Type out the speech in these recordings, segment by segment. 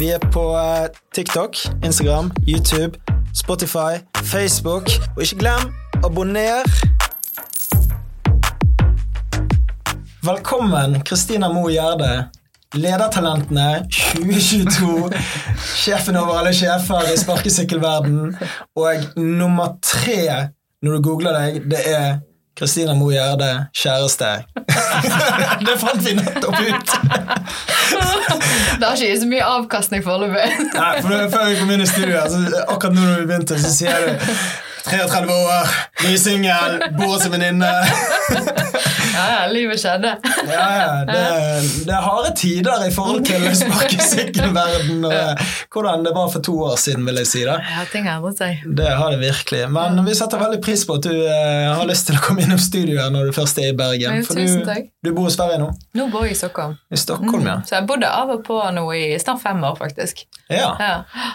Vi er på eh, TikTok, Instagram, YouTube, Spotify, Facebook. Og ikke glem abonner. Velkommen, Kristina Mo Gjerde. Ledertalentene 2022. Sjefen over alle sjefer i sparkesykkelverden. Og nummer tre når du googler deg, det er Kristina Mo Gjerde, kjæreste. det fant vi nettopp ut! Det har ikke gitt så mye avkastning foreløpig. Før vi kom inn i studio, altså, akkurat nå når vi begynte, så sier du 33 år, ny singel, bor hos en venninne. Ja, ja, livet skjedde. Ja, ja, det, det er harde tider i forhold til sparkesykkelverden og hvordan det var for to år siden, vil jeg si. da. Ja, ting har endret seg. Det har det virkelig. Men vi setter veldig pris på at du eh, har lyst til å komme innom studio her når du først er i Bergen. For du, du bor i Sverige nå? Nå bor jeg i Stockholm. I Stockholm, ja. Så jeg bodde av og på nå i snart fem år, faktisk. ja. Ja.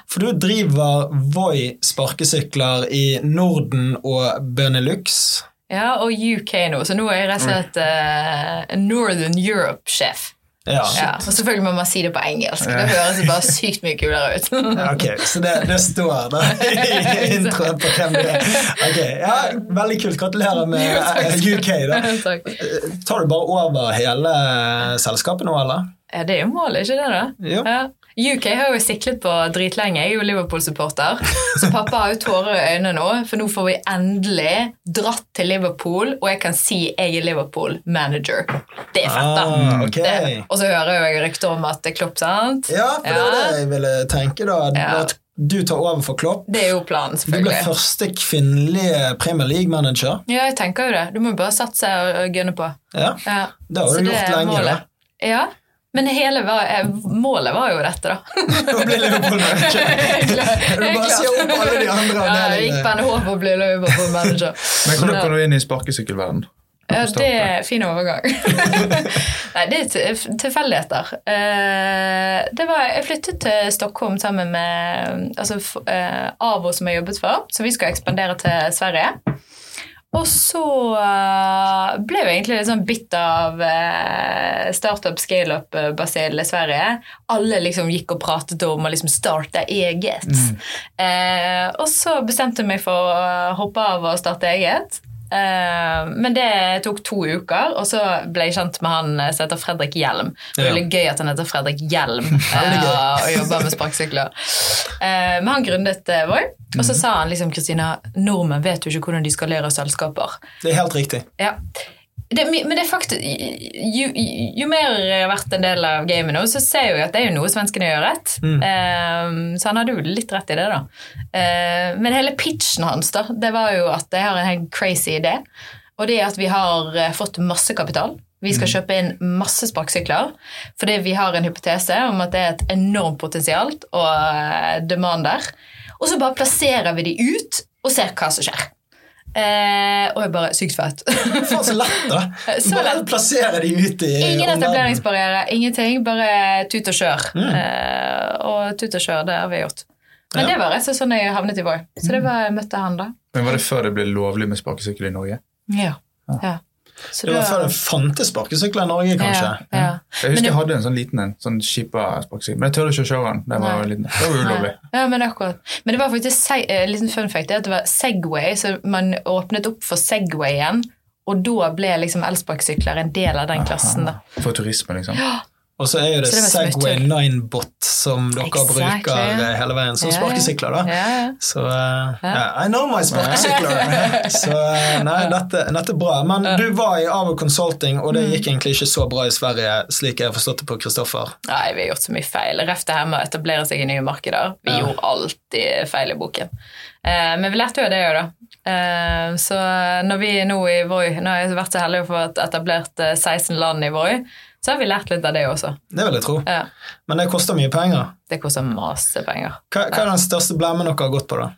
For du driver Voi sparkesykler i Norden og Benelux. Ja, og UK nå, så nå er jeg rett og slett uh, Northern Europe-sjef. Ja. Ja, og selvfølgelig må man si det på engelsk. Det høres bare sykt mye kulere ut. Ok, Så det, det står da i introen på hvem du er. Ok, ja, Veldig kult. Gratulerer med eh, UK. da. Tar du bare over hele selskapet nå, eller? Ja, det er jo målet, ikke det? da? Ja. UK har jo siklet på dritlenge. Jeg er jo Liverpool-supporter. Så pappa har jo tårer i øynene nå, for nå får vi endelig dratt til Liverpool, og jeg kan si jeg er Liverpool-manager. Det er fett, da. Ah, okay. Og så hører jeg rykter om at det er Klopp, sant? Ja, for det var det jeg ville tenke, da. Ja. At du tar over for Klopp. Det er jo planen, selvfølgelig. Du blir første kvinnelige Premier League-manager. Ja, jeg tenker jo det. Du må jo bare satse og gønne på. Ja, Ja. Det har du gjort lenge. målet. da. Ja, men hele var, eh, målet var jo dette, da. Å bli Liverpool-manager. Du bare sier opp alle de andre Ja, jeg gikk på avdelingene. NHH for å bli Liverpool-manager. Men hvordan kom du inn i sparkesykkelverden? Ja, det er fin overgang. Nei, det er tilfeldigheter. Eh, Det var, jeg flyttet til Stockholm sammen med altså, eh, Avo, som jeg jobbet for, så vi skal ekspandere til Sverige. Og så eh, ble jeg egentlig litt sånn bitt av eh, startup, scaleup-basillen i Sverige. Alle liksom gikk og pratet om å liksom starte eget. Eh, og så bestemte jeg meg for å hoppe av og starte eget. Eh, men det tok to uker, og så ble jeg kjent med han eh, som heter Fredrik Hjelm. Det er veldig gøy at han heter Fredrik Hjelm eh, og jobber med sparkesykler. Men han grunnet Voi, og så sa han liksom Kristina, nordmenn vet jo ikke hvordan de skal lære selskaper. Det er helt riktig. Ja. Det, men det er faktisk, jo, jo, mer jeg har vært en del av gamet nå, så ser jeg jo at det er jo noe svenskene gjør rett. Eh, så han hadde jo litt rett i det, da. Uh, men hele pitchen hans da, det var jo at jeg har en helt crazy idé. Og det er at vi har eh, fått masse kapital. Vi skal kjøpe inn masse sparkesykler fordi vi har en hypotese om at det er et enormt potensial og eh, demand der. Og så bare plasserer vi de ut og ser hva som skjer. Eh, og jeg bare Sykt fett. Faen, så lett, da. Så Bare lett. plassere de ut i Ingen etableringsbarriere, ingenting. Bare tut og kjør. Mm. Eh, og tut og kjør, det har vi gjort. Men Ja. det var rett og slett sånn jeg havnet i Voi. Så det var jeg møtte han da. Men Var det før det ble lovlig med sparkesykkel i Norge? Ja. ja. Så Det var før det fantes sparkesykler i Norge, kanskje. Ja, ja. Jeg husker du, jeg hadde en sånn liten en, sånn skipa sparkesykkel. Men jeg tør ikke å kjøre den. Det var, liten. Det var ulovlig. Ja, men akkurat. Men det var faktisk en eh, liten fun fact, det at det var Segway, så man åpnet opp for Segwayen, og da ble liksom elsparkesykler en del av den klassen. da. For turisme, liksom. Og så er jo det, det Segway. Ninebot som dere Exactly. bruker eh, hele veien som sparkesykler. da. Ja. Så uh, yeah, I know my sparkesykler! Så eh, nei, dette, dette er bra. Men du var i Avo Consulting, og Mm. det gikk egentlig ikke så bra i Sverige, slik jeg har forstått det på Kristoffer. Nei, vi har gjort så mye feil. Ref det her med å etablere seg i nye markeder. Vi Ja. gjorde alltid feil i boken. Uh, men vi lærte jo det òg, da. Uh, så når vi nå i Voi Nå har jeg vært så heldig å få etablert eh, 16 land i Voi, så har vi lært litt av det også. Det vil jeg tro. Ja. Men det koster mye penger. Det koster masse penger. Hva, hva er den største blemmen dere har gått på, da?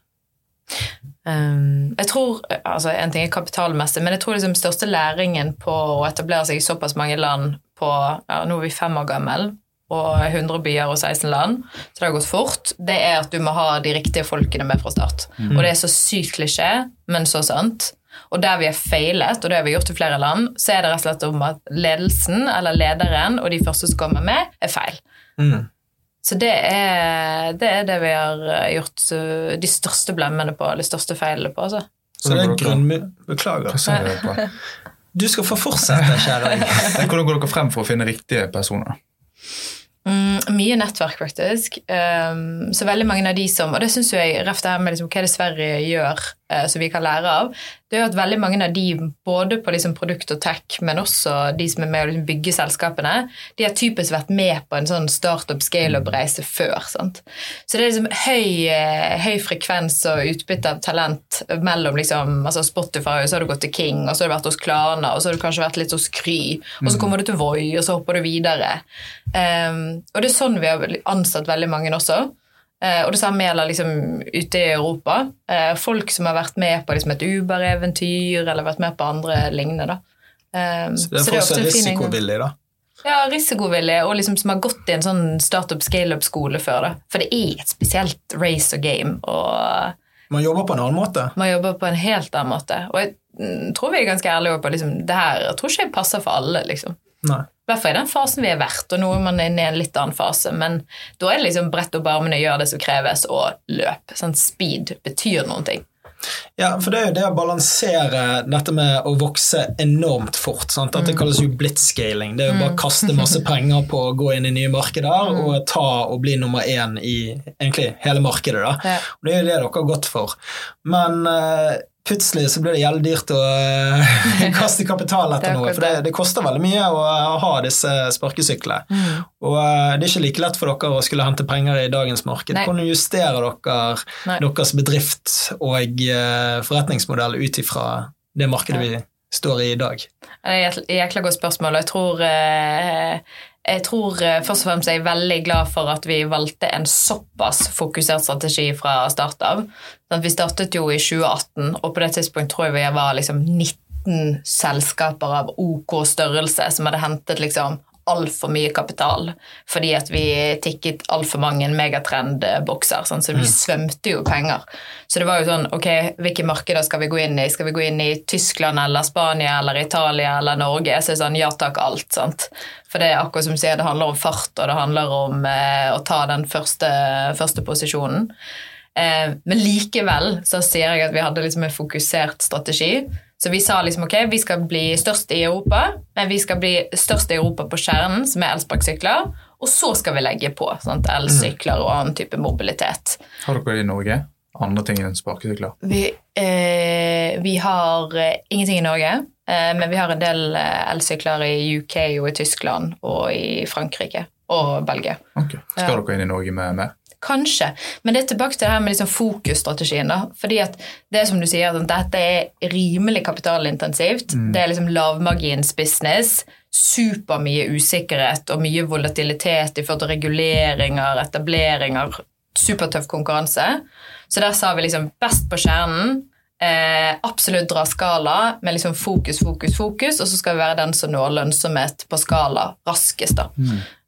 Um, jeg tror, altså En ting er kapitalmessig, men jeg tror liksom største læringen på å etablere seg i såpass mange land på ja, Nå er vi fem år gammel, og 100 byer og 16 land, så det har gått fort. Det er at du må ha de riktige folkene med fra start. Og det er så sykt klisjé, men så sant. Og der vi har feilet, og det har vi gjort i flere land, så er det rett og slett om at ledelsen eller lederen og de første som kommer med, er feil. Mm. Så det er, det er det vi har gjort de største blemmene på, eller de største feilene på. Altså. Så det er grunn... Beklager. Hva du på? Du skal få fortsette, kjære deg. Hvordan går dere frem for å finne riktige personer? Mm, mye nettverk, faktisk. Um, så veldig mange av de som Og det syns jeg rett det her med liksom, hva er det Sverige gjør uh, som vi kan lære av. Det er jo at veldig mange av de, både på liksom, produkt og tech, men også de som er med å liksom, bygge selskapene, de har typisk vært med på en sånn startup scale-up-reise før. Sant? Så det er liksom høy, uh, høy frekvens og utbytte av talent mellom liksom, altså Spotify, og så har du gått til King, og så har du vært hos Klarna, og så har du kanskje vært litt hos Kry, og så kommer du til Voi, og så hopper du videre. Um, og det er sånn vi har ansatt veldig mange også. Eh, og det samme gjelder liksom ute i Europa. Eh, folk som har vært med på liksom et Uber-eventyr eller vært med på andre lignende. da. Eh, Så det er fortsatt er da? Ja, risikovillig, og liksom som har gått i en sånn startup scale-up-skole før. da. For det er et spesielt race og game. og Man jobber på en annen måte? Man jobber på en helt annen måte. Og jeg mm, tror vi er ganske ærlige på liksom, det her jeg tror ikke jeg passer for alle. liksom. Nei. Hvert fall i den fasen vi har vært, og nå er man inne i en litt annen fase. Men da er det liksom brett opp armene, gjør det som kreves, og løp. Sånn speed betyr noen ting. Ja, for det er jo det å balansere dette med å vokse enormt fort. Sant? At det kalles jo blitzscaling. Det er jo bare å kaste masse penger på å gå inn i nye markeder og ta og bli nummer én i egentlig hele markedet. da. Og det er jo det dere har gått for. Men eh, plutselig så blir det gjeldig dyrt å eh, kaste kapital etter er noe. For det, det. koster veldig mye å ha disse sparkesyklene. Og eh, det er ikke like lett for dere å skulle hente penger i dagens marked. Nei. Hvordan justerer dere Nei. deres bedrift og eh, forretningsmodell ut ifra det markedet vi står i i dag? Det er et jækla godt spørsmål, og jeg tror, eh, jeg tror eh, først og fremst jeg er veldig glad for at vi valgte en såpass fokusert strategi fra start av. Sånn vi startet jo i 2018, og på det tidspunkt tror jeg vi var liksom 19 selskaper av OK størrelse som hadde hentet liksom altfor mye kapital fordi at vi tikket altfor mange megatrendbokser. Sånn, så vi svømte jo penger. Så det var jo sånn, ok, hvilke markeder skal vi gå inn i? Skal vi gå inn i Tyskland eller Spania eller Italia eller Norge? Så er sånn, ja takk, alt. sant? For det er akkurat som du sier, det handler om fart, og det handler om eh, å ta den første, første posisjonen. Eh, men likevel så sier jeg at vi hadde liksom en fokusert strategi. Så vi sa liksom ok, vi skal bli størst i Europa, men vi skal bli størst i Europa på kjernen, som er elsparkesykler, og så skal vi legge på sant, elsykler og annen type mobilitet. Har dere det i Norge? Andre ting enn sparkesykler? Vi, eh, vi har eh, ingenting i Norge, eh, men vi har en del eh, elsykler i UK og i Tyskland og i Frankrike og Belgia. Ok. Skal dere inn i Norge med mer? Kanskje, men det er tilbake til det her med liksom fokusstrategien. da, fordi at det som du sier, at dette er rimelig kapitalintensivt. Det er liksom lavmargins business. Supermye usikkerhet og mye volatilitet i forhold til reguleringer, etableringer. Supertøff konkurranse. Så der sa vi liksom best på kjernen. Eh, absolutt dra skala med liksom fokus, fokus, fokus, og så skal vi være den som når lønnsomhet på skala raskest. da.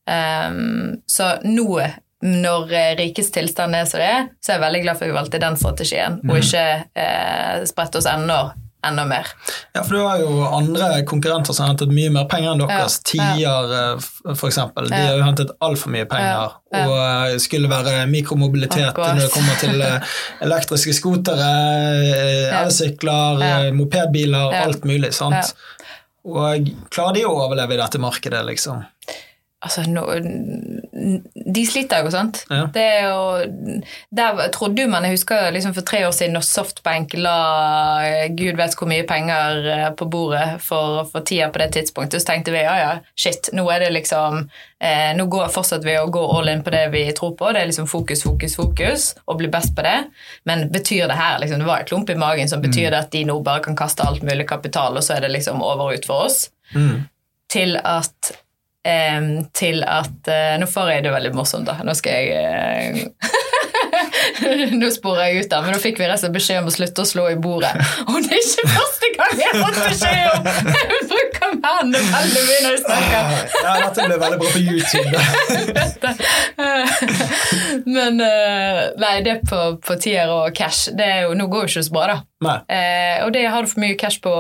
Um, så nå, når eh, rikets tilstand er som det er, så er jeg veldig glad for at vi valgte den strategien, og ikke eh, spredte oss enda, enda mer. Ja, for du har jo andre konkurrenter som har hentet mye mer penger enn deres. Ja, Tier, eh, f- for eksempel. De har jo hentet altfor mye penger. Ja, ja. Og eh, skulle være mikromobilitet Akkurat. når det kommer til elektriske skotere, Ja. elsykler, Ja. mopedbiler, Ja. alt mulig. sant? Ja. Og klarer de å overleve i dette markedet, liksom? Altså, no, de sliter jo, sant. Ja. Det er jo Der trodde jo man Jeg husker liksom for tre år siden når Softbank la gud vet hvor mye penger eh, på bordet for, for tida på det tidspunktet, så tenkte vi ja, ja, shit, nå er det liksom eh, Nå går, fortsatt vi å gå all in på det vi tror på. Det er liksom fokus, fokus, fokus, og bli best på det. Men betyr det her liksom, Det var en klump i magen som betyr det at de nå bare kan kaste alt mulig kapital, og så er det liksom over og ut for oss? Mm. til at til at eh, Nå får jeg det veldig morsomt, da. Nå skal jeg eh, Nå sporer jeg ut, da, men nå fikk vi rett og slett beskjed om å slutte å slå i bordet. Og det er ikke første gang jeg har fått beskjed om Jeg bruker hendene veldig mye når jeg snakker. Ja, dette ble veldig bra på YouTube. Men eh, nei, det på, på tier og cash, det er jo, nå går jo ikke så bra, da. Eh, og det har du for mye cash på,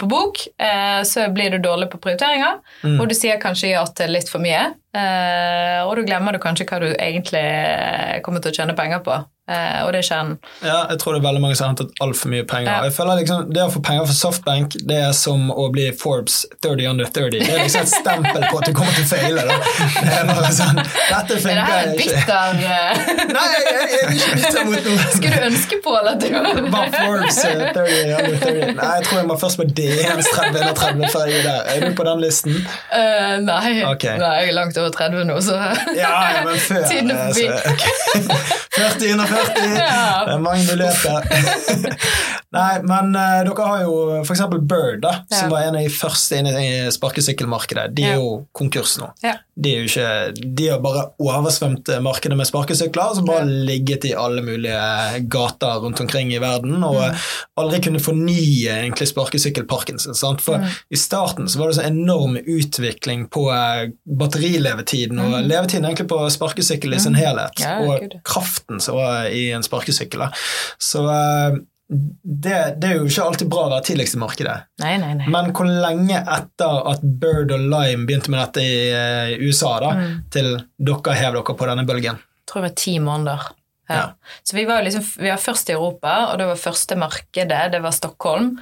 på bok, eh, så blir du dårlig på prioriteringer. Og du sier kanskje ja til litt for mye. Eh, og da glemmer du kanskje hva du egentlig kommer til å tjene penger på. Eh, og det er. Ja, jeg tror det er veldig mange som har hentet altfor mye penger. Ja. Jeg føler liksom, Det å få penger fra softbank det er som å bli Forbes 30 under 30. Det er liksom et stempel på at du kommer til å feile. Da. Det er bare sånn, Dette funker det her Er ikke. bitter eh, Nei, jeg, jeg, jeg er ikke bytte mot noe. Skulle du ønske på at du Bare Forbes eh, 30 under 30. Nei, jeg tror jeg må først på DNs 30 under 30 før jeg er der. Er du på den listen? Uh, nei. Okay. nei, jeg er langt over 30 nå, så Ja, ja, men før. Tiden er eh, forbi. så- ok. 40 under 40. Det er mange muligheter. Nei, men uh, dere har jo f.eks. Bird, da, som var en av de første inn i sparkesykkelmarkedet. De er Ja. jo konkurs nå. De, ikke, de har bare oversvømt markedet med sparkesykler, som bare ligget i alle mulige gater rundt omkring i verden, og Mm. aldri kunne fornye egentlig sparkesykkelparken sin. sant? For Mm. i starten så var det så enorm utvikling på eh, batterilevetiden, og levetiden egentlig på sparkesykkel i sin helhet, Mm. Ja, og kraften som var i en sparkesykkel. Så eh, det, det er jo ikke alltid bra å være tidligst i markedet. Nei, nei, nei. Men hvor lenge etter at Bird og Lime begynte med dette i eh, USA, da, Mm. til dere hev dere på denne bølgen? Jeg tror det var ti måneder. Ja. Ja. Så vi var, liksom, vi var først i Europa, og det var første markedet, det var Stockholm.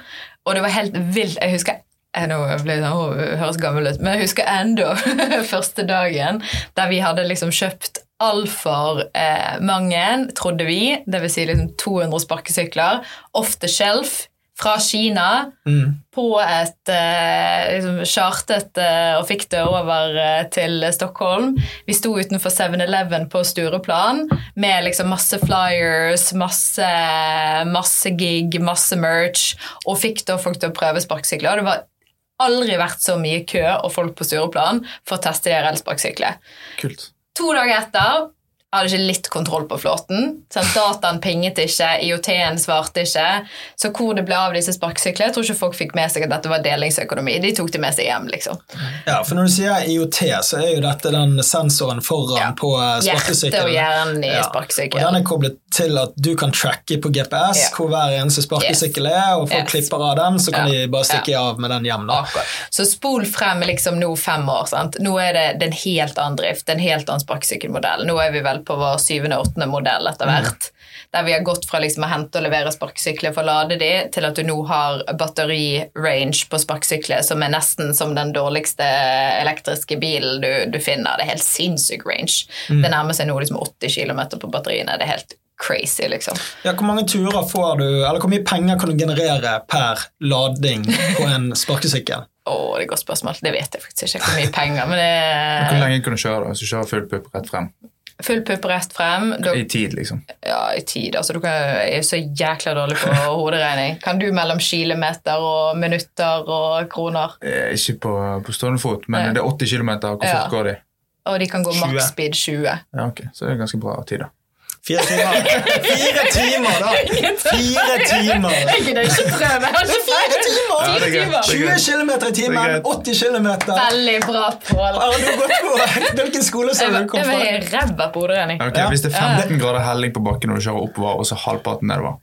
Og det var helt vilt. Jeg husker nå sånn, høres gammel ut, men jeg husker enda første dagen der vi hadde liksom kjøpt altfor eh, mange, trodde vi, dvs. Si liksom 200 sparkesykler, off the shelf fra Kina Mm. på et eh, liksom chartet eh, og fikk det over eh, til Stockholm. Vi sto utenfor 7-Eleven på Stureplan med liksom masse flyers, masse, masse gig, masse merch, og fikk da folk til å prøve sparkesykler. Det var aldri vært så mye kø og folk på Stureplan for å teste de elsparkesyklene. Kult. To dager etter hadde ikke litt kontroll på flåten. Sånn, dataen pinget ikke, IOT-en svarte ikke. Så hvor det ble av disse sparkesyklene, jeg tror ikke folk fikk med seg at dette var delingsøkonomi. De tok det med seg hjem, liksom. Ja, for når du sier IOT, så er jo dette den sensoren foran Ja. på sparkesykkelen. Hjerte og hjernen i Ja. sparkesykkelen. Og den er koblet til at du kan tracke på GPS Ja. hvor hver eneste sparkesykkel er, og folk Yes. klipper av den, så kan de bare stikke av med den hjem. da. Akkurat. Så spol frem liksom nå fem år. Sant? Nå er det, det er en helt annen drift, en helt annen sparkesykkelmodell. Nå er vi vel på vår syvende-åttende modell etter hvert. Der vi har gått fra liksom å hente og levere sparkesykler for å lade de, til at du nå har batteri-range på sparkesykler som er nesten som den dårligste elektriske bilen du, du finner. Det er helt sinnssyk range. Det nærmer seg nå liksom 80 km på batteriene. Det er helt crazy, liksom. Ja, Hvor mange turer får du, eller hvor mye penger kan du generere per lading på en sparkesykkel? Å, det er et godt spørsmål. Det vet jeg faktisk ikke hvor mye penger, men Hvor lenge kan du kjøre da, hvis du kjører full pupp rett frem? Full pupp rett frem. Da, I tid, liksom. ja, i tid. Altså, du kan, jeg er så jækla dårlig på hoderegning. Kan du mellom kilometer og minutter og kroner? Eh, Ikke på, på stående fot, men Nei. det er 80 km. Hvor Ja. fort går de? Og de kan gå 20. maks speed 20. Ja, ok. Så det er ganske bra tid, da. Fire timer, Fire timer da! Fire timer! Jeg gidder ikke prøve. Fire timer! Ja, det er greit. Er 20 greit. km i timen, 80 km. Veldig bra, Pål. Har du gått på Hvilken skole sa du var fra? kom jeg var ræva på hoderegning. Okay, Hvis det er 15 grader helling på bakken når du kjører oppover, og så halvparten nedover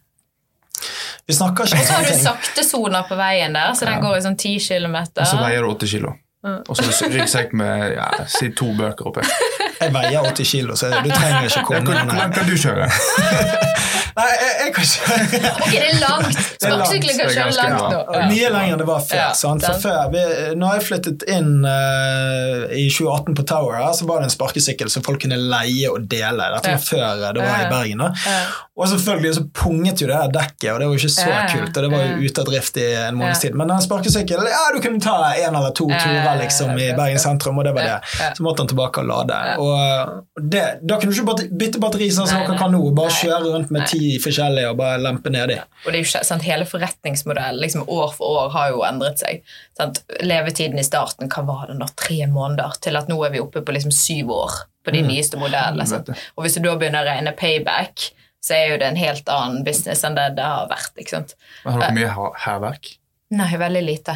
Vi snakker ikke Og om så har du ting. saktesoner på veien der, så den går i sånn 10 km. og så veier du 8 kilo. Og så ryggsekk med ja, si to bøker oppi. Jeg veier 80 kilo, så du trenger ikke komme Hvor langt kan du kjøre? Nei, jeg, jeg kan ikke Ok, det er langt! er. Sparkesykler kan kjøre langt nå. Ja. Mye lenger enn det var før. Ja, sant? For før vi, når jeg flyttet inn uh, i 2018 på Tower, her, så var det en sparkesykkel som folk kunne leie og dele. Dette var før eh, det var i Bergen. da. Og selvfølgelig så punget jo det her dekket, og det var jo ikke så kult. og Det var jo ute av drift i en måneds tid. Men en sparkesykkel, ja, du kunne ta en eller to turer liksom i. Bergen sentrum, og det var det. Så måtte han tilbake og lade. Og det, Da kunne du ikke bytte batteri sånn som dere kan nå. Bare Nei. kjøre rundt med ti forskjellige og bare lempe nedi. Og det er jo ikke, sant, Hele forretningsmodellen liksom år for år har jo endret seg. Sant? Levetiden i starten, hva var det nå? Tre måneder? Til at nå er vi oppe på liksom syv år på de nyeste modellene. Sant? Og hvis du da begynner å regne payback, så er jo det en helt annen business enn det det har vært. ikke sant? Har dere mye her- hærverk? Nei, veldig lite.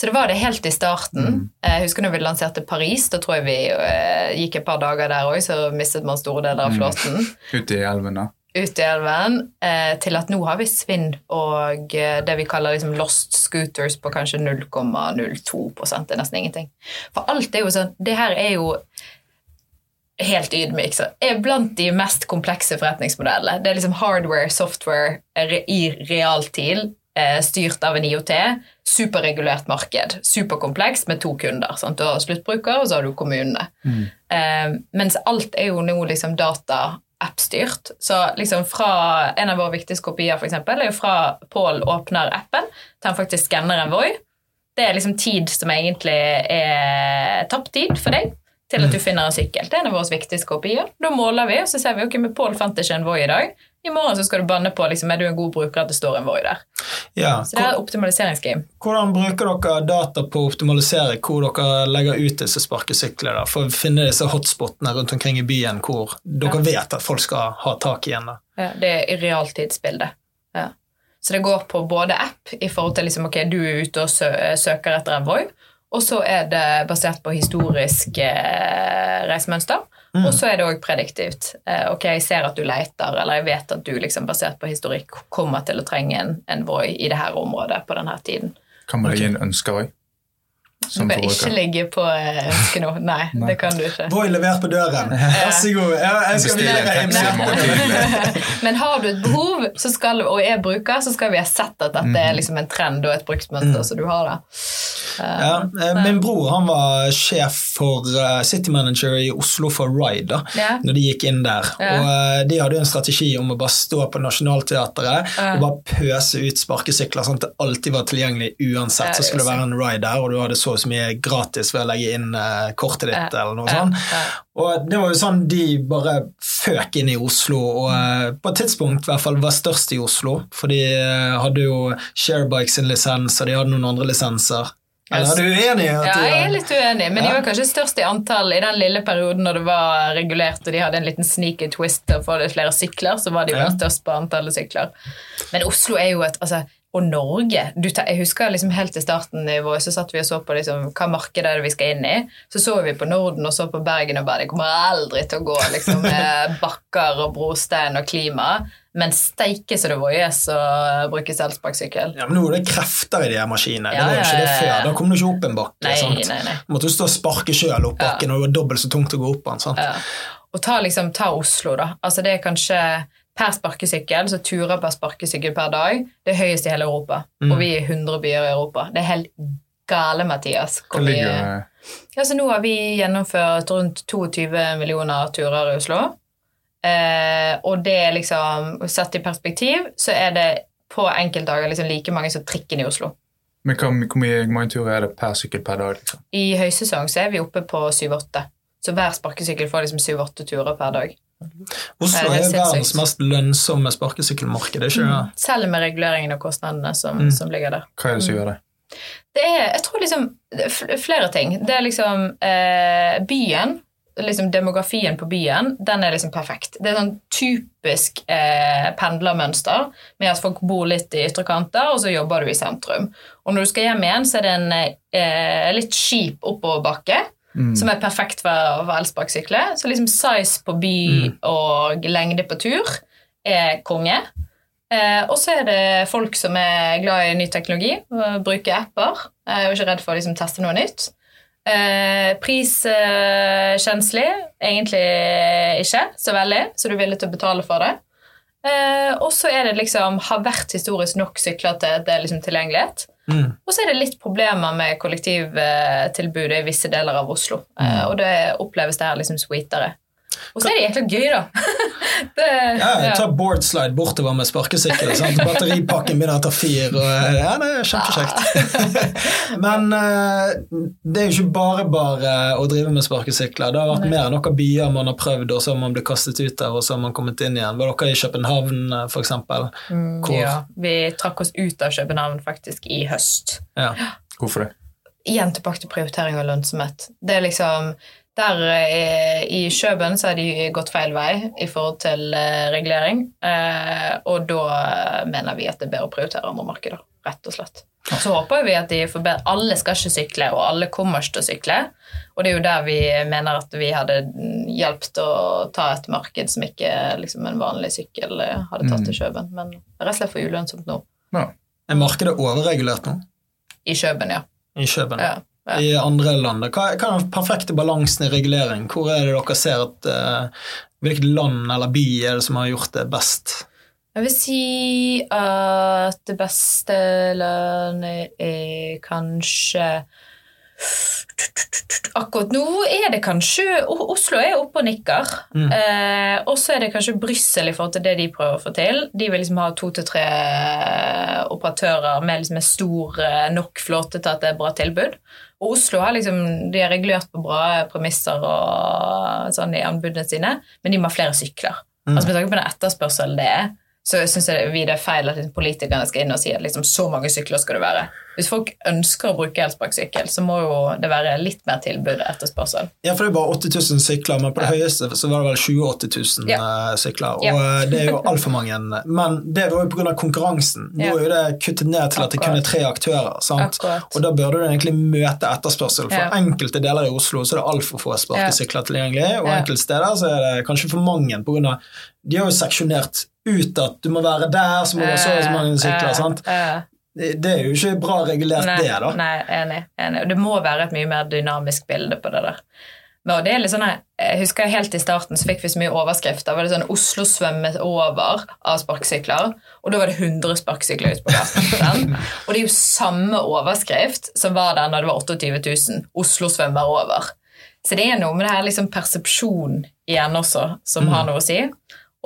Så det var det helt i starten. Mm. Jeg husker når vi lanserte Paris, da tror jeg vi uh, gikk et par dager der òg, så mistet man store deler av Mm. Ute i elven, da? Ute i elven Uh, til at nå har vi svinn og uh, det vi kaller liksom lost scooters på kanskje 0,02 Det er nesten ingenting. For alt er jo sånn Det her er jo helt ydmyk, så er blant de mest komplekse forretningsmodellene. Det er liksom hardware, software re i realtid, eh, styrt av en IOT. Superregulert marked. Superkomplekst med to kunder. Sant? Du har sluttbruker, og så har du kommunene. Eh, mens alt er jo nå liksom data appstyrt. Så liksom fra En av våre viktigste kopier for eksempel, er jo fra Pål åpner appen til han faktisk skanner en Voi. Det er liksom tid som egentlig er tapt tid for deg til at du finner en sykkel. Det er en av våre viktigste kopier. Da måler vi, og så ser vi ok, men Pål fant ikke en Voi i dag. I morgen så skal du banne på liksom, er du en god bruker at det står en Voi der. Ja. Så det er et optimaliseringsgame. Hvordan bruker dere data på å optimalisere hvor dere legger ut disse sparkesyklene? For å finne disse hotspotene rundt omkring i byen hvor dere vet at folk skal ha tak i en? Ja, det er i realtidsbildet. Ja. Så det går på både app i forhold til liksom, ok, du er ute og sø søker etter en Voi, og så er det basert på historisk eh, reisemønster. Og så er det òg prediktivt. Eh, ok, jeg ser at du leter, eller jeg vet at du liksom, basert på historikk kommer til å trenge en, en Voi i det her området på denne tiden. Kan man gi en ønsker òg? Du kan ikke ligge på eh, ønske nå. Nei, det kan du ikke. Voi levert på døren. Vær så god. Jeg skal tidlig. Men har du et behov så skal, og er bruker, så skal vi ha sett at dette er liksom en trend og et bruksmønster, som du har det. Ja, eh, min bror han var sjef for eh, City Manager i Oslo for Ride da Ja. når de gikk inn der. Ja. Og eh, De hadde jo en strategi om å bare stå på Nationaltheatret og bare pøse ut sparkesykler sånn at det alltid var tilgjengelig uansett. Ja, Så skulle det være en ride der, og du hadde så og så mye gratis ved å legge inn eh, kortet ditt eller noe sånt. Og det var jo sånn de bare føk inn i Oslo, og eh, på et tidspunkt i hvert fall var størst i Oslo. For de eh, hadde jo Sharebike sin lisens, og de hadde noen andre lisenser. Eller er du uenig? Ja, jeg er litt uenig, men de var kanskje størst i antall i den lille perioden når det var regulert og de hadde en liten sneaky twist å få flere sykler, så var de Ja. størst på antallet sykler. Men Oslo er jo et altså, Og Norge du, tar- Jeg husker liksom helt i starten i vår, så satt vi og så på liksom, hva markedet er vi skal inn i. Så så vi på Norden og så på Bergen og bare Det kommer aldri til å gå liksom, med bakker og brostein og klima. Men steike så det voies å bruke selvsparkesykkel. Ja, men Nå er det krefter i de her maskinene. Ja, det var jo ikke det før. Da kom du ikke opp en bakke. Nei, sant? nei, nei. Du måtte jo stå og sparke sjøl opp bakken, og det var dobbelt så tungt å gå opp den. sant? Ja. Og ta, liksom, ta Oslo, da. Altså Det er kanskje per sparkesykkel, så turer per sparkesykkel per dag, det er høyest i hele Europa. Mm. Og vi er 100 byer i Europa. Det er helt gale, Mathias. Hvor vi, ligger ja, så nå har vi gjennomført rundt 22 millioner turer i Oslo. Eh, og det er liksom Satt i perspektiv, så er det på enkeltdager liksom like mange som trikken i Oslo. Men hvor mange turer er det per sykkel per dag? liksom? I høysesong så er vi oppe på 7-8. Så hver sparkesykkel får liksom 7-8 turer per dag. Oslo er er verdens mest lønnsomme sparkesykkelmarked, ikke det? Selv med reguleringen og kostnadene som, Mm. som ligger der. Hva er det som gjør det? Det er, jeg tror liksom er flere ting. Det er liksom eh, byen, liksom demografien på byen, den er liksom perfekt. Det er sånn typisk eh, pendlermønster med at folk bor litt i ytterkanter, og så jobber du i sentrum. Og når du skal hjem igjen, så er det en eh, litt skip oppoverbakke. Som er perfekt for, for elsparkesykler. Så liksom size på by og lengde på tur er konge. Eh, og så er det folk som er glad i ny teknologi og bruker apper. er jo ikke redd for å liksom, teste noe nytt. Eh, Priskjenslig egentlig ikke så veldig, så du er villig til å betale for det. Eh, og så er det liksom har vært historisk nok sykler til at det er liksom tilgjengelighet. Mm. Og så er det litt problemer med kollektivtilbudet i visse deler av Oslo. Mm. og det oppleves det her liksom sweetere. Og så er det jækla gøy, da. det, Ja, ja. Ta boardslide bortover med sparkesykkel. sant? Batteripakken begynner å ta fyr. Og, ja, det er kjempekjekt. Men eh, det er jo ikke bare bare å drive med sparkesykler. Det har vært mer enn noen byer man har prøvd, og så har man blitt kastet ut der, og så har man kommet inn igjen. Var dere i København, f.eks.? eksempel? Ja, vi trakk oss ut av København faktisk i høst. Ja. Hvorfor det? Igjen tilbake til prioritering og lønnsomhet. Det er liksom der eh, I Kjøben så har de gått feil vei i forhold til eh, regulering. Eh, og da mener vi at det er bedre å prioritere andre markeder, rett og slett. Så håper vi at de forbedrer Alle skal ikke sykle, og alle kommer ikke til å sykle. Og det er jo der vi mener at vi hadde hjulpet å ta et marked som ikke liksom, en vanlig sykkel hadde tatt til Kjøben. Men rett og slett for ulønnsomt nå. Ja. Er markedet overregulert nå? I Kjøben, ja. I Kjøben. ja. I andre land. Hva, hva er den perfekte balansen i regulering? Hvor er det dere ser at uh, Hvilket land eller by er det som har gjort det best? Jeg vil si at det beste landet er kanskje Akkurat nå er det kanskje Oslo er oppe og nikker. Mm. Eh, og så er det kanskje Brussel i forhold til det de prøver å få til. De vil liksom ha to til tre operatører med liksom en stor eh, nok flåte til at det er bra tilbud. Og Oslo har liksom, de er regulert på bra premisser og sånn i anbudene sine, men de må ha flere sykler. Mm. Altså Med tanke på den etterspørselen det er, så syns vi det er feil at politikerne skal inn og si at liksom, så mange sykler skal det være. Hvis folk ønsker å bruke elsparkesykkel, så må jo det være litt mer tilbud og etterspørsel. Ja, for det er bare 8000 sykler, men på det ja. høyeste så var det vel 20 000 ja. Eh, sykler. Og ja. Eh, det er jo altfor mange. Men det var jo pga. konkurransen. Nå er jo det kuttet ned til at det kun er tre aktører. sant? Og da burde du egentlig møte etterspørsel. For enkelte deler i Oslo så er det altfor få sparkesykler tilgjengelig, og enkelte steder så er det kanskje for mange pga. De har jo seksjonert ut at du må være der, så må du ha så og så mange sykler. sant? Det er jo ikke bra regulert, nei, det. da. Nei, enig, enig. Det må være et mye mer dynamisk bilde på det der. Men det er litt sånn, jeg husker Helt i starten så fikk vi så mye overskrifter. var det sånn, Oslo svømmet over av sparkesykler. Og da var det 100 sparkesykler ute på gaten. og det er jo samme overskrift som var der når det var 28 000. Oslo svømmer over. Så det er noe med det her liksom persepsjon igjen også som mm. har noe å si.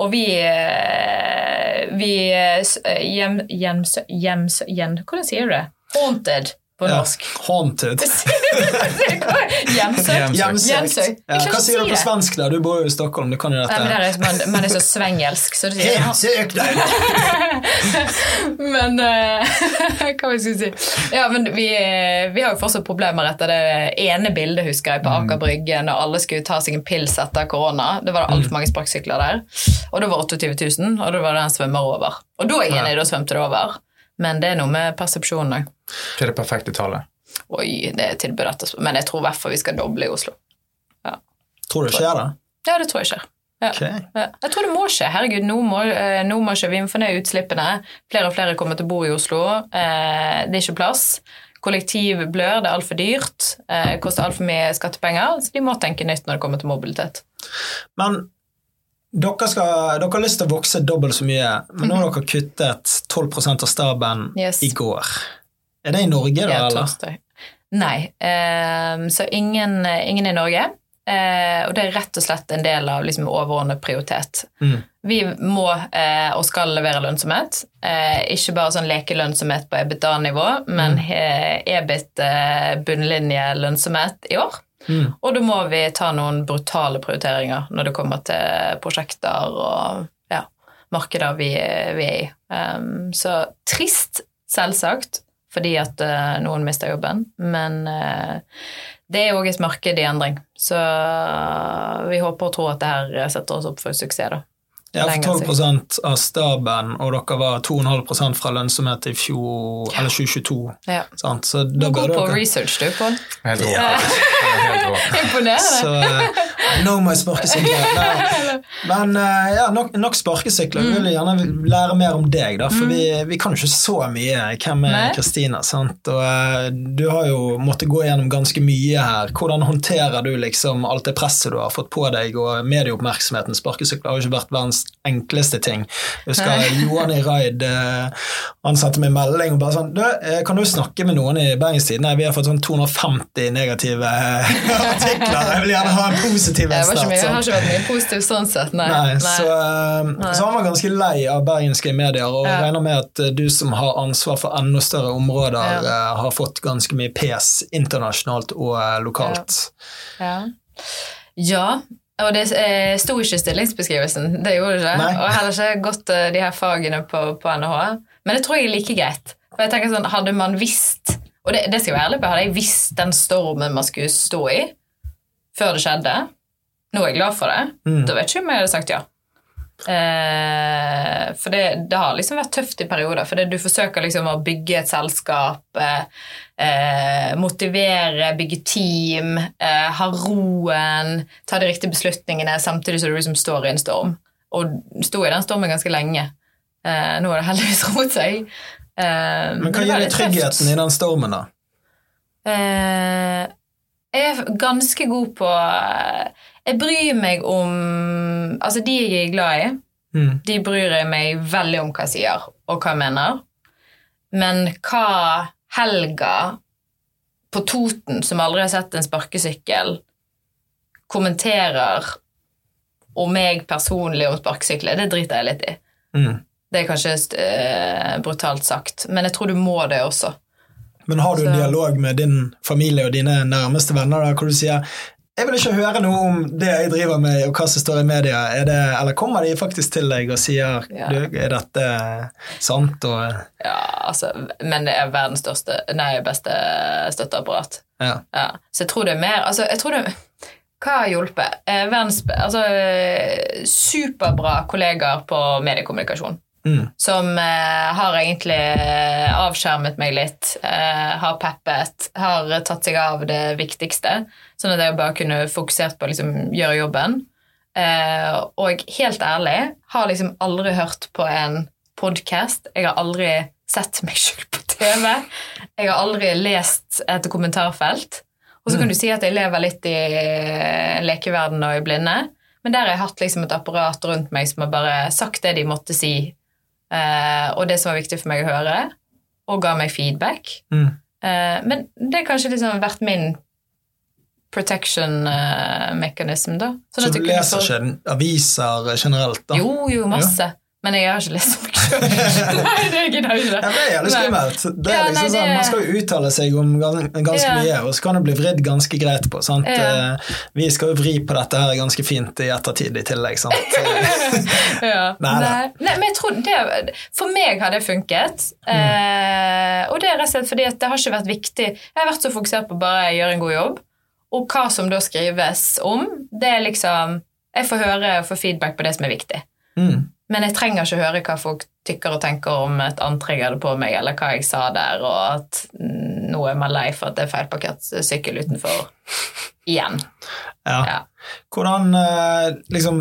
Og vi, eh, vi hjem, hjem, hjem, hjem, Hvordan sier du det? Haunted på norsk. Ja, haunted. Hjemsøkt. Hjemsøkt. Ja, hva sier du på svensk, da? Du bor jo i Stockholm. du kan jo dette. Men er, man, man, er så svengelsk, så du sier Hjemsøkt! men uh, Hva vi skulle si? Ja, men vi, vi, har jo fortsatt problemer etter det ene bildet, husker jeg, på mm. Aker Brygge, når alle skulle ta seg en pils etter korona. Det var det altfor mm. mange sparkesykler der. Og det var 28 000, og det var det en svømmer over. Og da er jeg enig, da svømte det over. Men det er noe med persepsjonen òg. Hva er det perfekte tallet? Oi, det er tilbud etterspørsel. Men jeg tror i hvert fall vi skal doble i Oslo. Ja. Tror du det skjer, da? Ja, det tror jeg skjer. Ja. Okay. Ja. Jeg tror det må skje. Herregud, nå må, eh, nå må ikke vi få ned utslippene. Flere og flere kommer til å bo i Oslo. Eh, det er ikke plass. Kollektiv blør, det er altfor dyrt. Eh, koster altfor mye skattepenger. Så de må tenke nytt når det kommer til mobilitet. Men dere, skal, dere, har lyst til å vokse dobbelt så mye, men nå har dere kuttet 12% av staben yes. i går. Er det i Norge, da? Ja, eller? Nei. um, så ingen, ingen, i Norge. Uh, og det er rett og slett en del av liksom, overordnet prioritet. Mm. Vi må uh, og skal levere lønnsomhet. Uh, ikke bare sånn lekelønnsomhet på EBITDA-nivå, men mm. EBIT-bunnlinjelønnsomhet bunnlinje lønnsomhet i år. Mm. Og da må vi ta noen brutale prioriteringer når det kommer til prosjekter og ja, markeder vi, vi er i. Um, så trist, selvsagt, fordi at uh, noen mister jobben, men uh, det er òg et marked i endring. Så uh, vi håper og tror at det her setter oss opp for suksess. da. Ja, for 12 av staben, og dere var 2,5 fra lønnsomhet i fjor, ja. eller 2022. Ja. Sant? Så da du går på dere... research, du, Pål. Helt rå. Imponerende. Så uh, know my sparkesykler. Men uh, ja, nok, nok sparkesykler. Vi vil gjerne lære mer om deg, da, for mm. vi, vi, kan jo ikke så mye. Hvem er Kristina? Og uh, du har jo måttet gå gjennom ganske mye her. Hvordan håndterer du liksom alt det presset du har fått på deg, og medieoppmerksomheten? Sparkesykler har jo ikke vært verdens enkleste ting. Jeg husker Johan i Raid eh, han sendte meg melding og bare sånn du, eh, Kan du snakke med noen i Bergens Tidende? Vi har fått sånn 250 negative eh, artikler. Jeg vil gjerne ha en positiv en start. Jeg, har ikke vært mye positivt sånn sett, nei. nei, nei. Så, nei. så, han var ganske lei av bergenske medier, og ja. regner med at du som har ansvar for enda større områder, ja. har fått ganske mye pes internasjonalt og lokalt. Ja. ja. Og det eh, sto ikke stillingsbeskrivelsen, det gjorde det ikke. Og heller ikke gått de her fagene på, på, NHH. Men det tror jeg er like greit. For jeg tenker sånn, Hadde man visst Og det, det skal jeg være ærlig på, hadde jeg visst den stormen man skulle stå i før det skjedde Nå er jeg glad for det. Mm. Da vet ikke om jeg hadde sagt ja. Eh, for det, det, har liksom vært tøft i perioder, for du forsøker liksom å bygge et selskap, eh, eh, motivere, bygge team, eh, ha roen, ta de riktige beslutningene samtidig som du liksom står i en storm. Og sto i den stormen ganske lenge. Eh, nå har det heldigvis roet seg. Eh, men hva gir deg tryggheten i den stormen, da? Eh, jeg er ganske god på Jeg bryr meg om Altså, de jeg er glad i, Mm. de bryr jeg meg veldig om hva jeg sier, og hva jeg mener. Men hva Helga på Toten, som aldri har sett en sparkesykkel, kommenterer om meg personlig om sparkesykler, det driter jeg litt i. Mm. Det er kanskje eh, brutalt sagt, men jeg tror du må det også. Men har du en dialog med din familie og dine nærmeste venner da, hvor du sier jeg vil ikke høre noe om det jeg driver med, og hva som står i media. Det, eller kommer de faktisk til deg og sier Ja. du, er dette sant? Og, Ja, altså, men det er verdens største, nei, beste støtteapparat. ja. Ja. Så jeg tror det er mer altså, jeg tror det, Hva har hjulpet? Eh, verdens, altså, eh, superbra kollegaer på mediekommunikasjon. Mm. Som eh, har egentlig eh, avskjermet meg litt, eh, har peppet, har tatt seg av det viktigste. Sånn at jeg bare kunne fokusert på å liksom, gjøre jobben. Eh, og helt ærlig, har liksom aldri hørt på en podkast. Jeg har aldri sett meg selv på TV. Jeg har aldri lest et kommentarfelt. Og så kan du si at jeg lever litt i en lekeverden og i blinde, men der har jeg hatt liksom et apparat rundt meg som har bare sagt det de måtte si, eh, og det som var viktig for meg å høre, og ga meg feedback. Mm. Eh, men det har kanskje liksom vært min protection eh, mechanism, da. Sånn Så du leser få- ikke aviser generelt, da? Jo, jo, masse. Men jeg har ikke lest meg sjøl. Nei, det gidder jeg ikke. Ja, det er jævlig skummelt. Det er Ja, liksom nei, sånn, Man skal jo uttale seg om ganske Ja. mye, og så kan det bli vridd ganske greit på. Sant? Eh, Vi skal jo vri på dette her ganske fint i ettertid i tillegg. Sant? ja. Nei, Nei. Nei, men jeg tror det, For meg har det funket. Eh, og det er rett og slett fordi at det har ikke vært viktig. Jeg har vært så fokusert på bare å gjøre en god jobb. Og hva som da skrives om, det er liksom Jeg får høre og få feedback på det som er viktig. Mm. Men jeg trenger ikke høre hva folk tykker og tenker om et antrekk jeg hadde på meg, eller hva jeg sa der, og at nå er man lei for at det er feilparkert sykkel utenfor igjen. Ja. Ja. Hvordan, eh, liksom,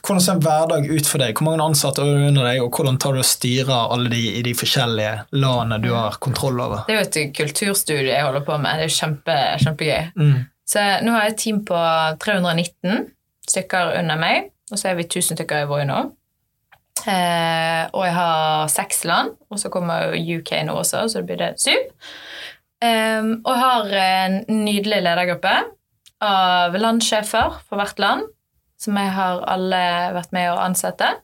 hvordan ser en hverdag ut for deg? Hvor mange ansatte er du under deg, og hvordan tar du og styrer alle de i de forskjellige landene du har kontroll over? Det er jo et kulturstudie jeg holder på med. Det er kjempe, kjempegøy. Mm. Så nå har jeg et team på 319 stykker under meg, og så er vi 1000 stykker i Voi nå. Eh, og jeg har seks land, og så kommer UK nå også, så det blir det syv. Eh, og jeg har en nydelig ledergruppe av landsjefer for hvert land, som jeg har alle vært med å ansette.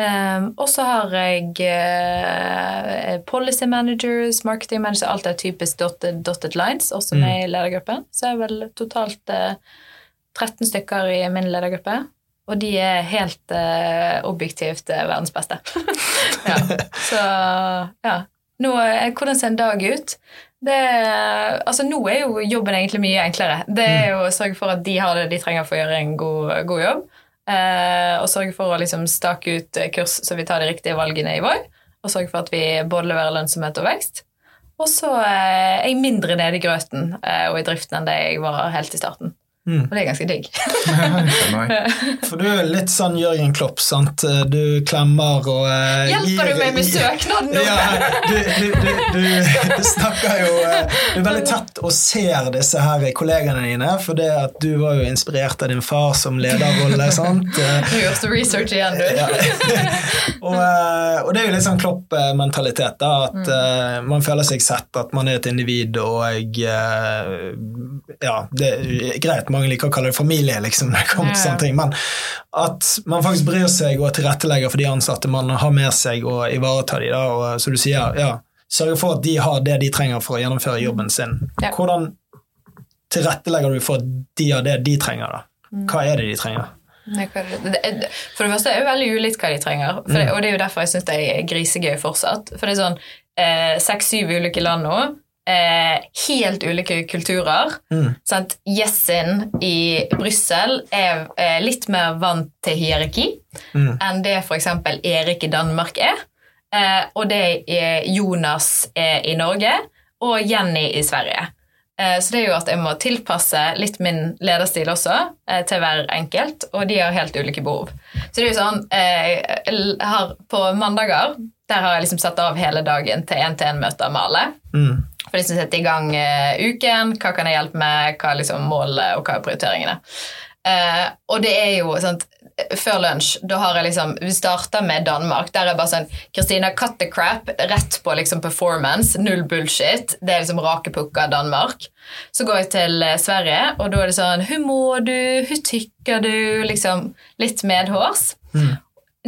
Um, og så har jeg uh, policy managers, marketing managers, alt er typisk dotted, dotted lines, også Mm. med i ledergruppen. Så jeg er vel totalt uh, 13 stykker i min ledergruppe. Og de er helt eh, objektivt eh, verdens beste. ja. Så ja. Nå, eh, hvordan ser en dag ut? Det, altså Nå er jo jobben egentlig mye enklere. Det er jo å sørge for at de har det de trenger for å gjøre en god, god jobb. Eh, og sørge for å liksom stake ut eh, kurs så vi tar de riktige valgene i vår. Og sørge for at vi både leverer lønnsomhet og vekst. Og så eh, er jeg mindre nede i grøten og i driften enn det jeg var helt i starten. Mm. Og det er ganske digg. For du er litt sånn Jørgen Klopp, sant? Du klemmer og eh, Hjelper du meg med søknaden nå? Ja, du, du, du, du, snakker jo eh, Du er veldig tett og ser disse her kollegaene dine, for det at du var jo inspirert av din far som lederrolle, sant? du gjør så research igjen, du. ja. og, eh, og det er jo litt sånn Klopp-mentalitet, da, at eh, man føler seg sett, at man er et individ, og eh, ja, det er greit, mange liker å kalle det familie, liksom, når det kommer til sånne ting, men at man faktisk bryr seg og tilrettelegger for de ansatte man har med seg, og ivaretar de, da, og så du sier, ja, sørger for at de har det de trenger for å gjennomføre jobben sin. Ja. Hvordan tilrettelegger du for at de har det de trenger, da? Mm. Hva er det de trenger? Er For det første er det jo veldig ulikt hva de trenger, det, og det er jo derfor jeg syns det er grisegøy fortsatt. For det er sånn seks-syv ulike land nå. Eh, helt ulike kulturer. Mm. Sant? Jessin i Brussel er eh, litt mer vant til hierarki Mm. enn det f.eks. Erik i Danmark er. Eh, og det er Jonas er i Norge, og Jenny i Sverige. Eh, så det er jo at jeg må tilpasse litt min lederstil også eh, til hver enkelt, og de har helt ulike behov. Så det er jo sånn eh, jeg har På mandager der har jeg liksom satt av hele dagen til én-til-én-møter med alle. Mm. For de som setter i gang eh, uken, hva kan jeg hjelpe med, hva er liksom målet, og hva er prioriteringene. Eh, og det er jo sant, Før lunsj, da har jeg liksom Vi starter med Danmark. Der er bare sånn Kristina, cut the crap. Rett på liksom performance. Null bullshit. Det er liksom rake pukka Danmark. Så går jeg til eh, Sverige, og da er det sånn Hvor mår du? Hvor tykker du? Liksom litt medhårs.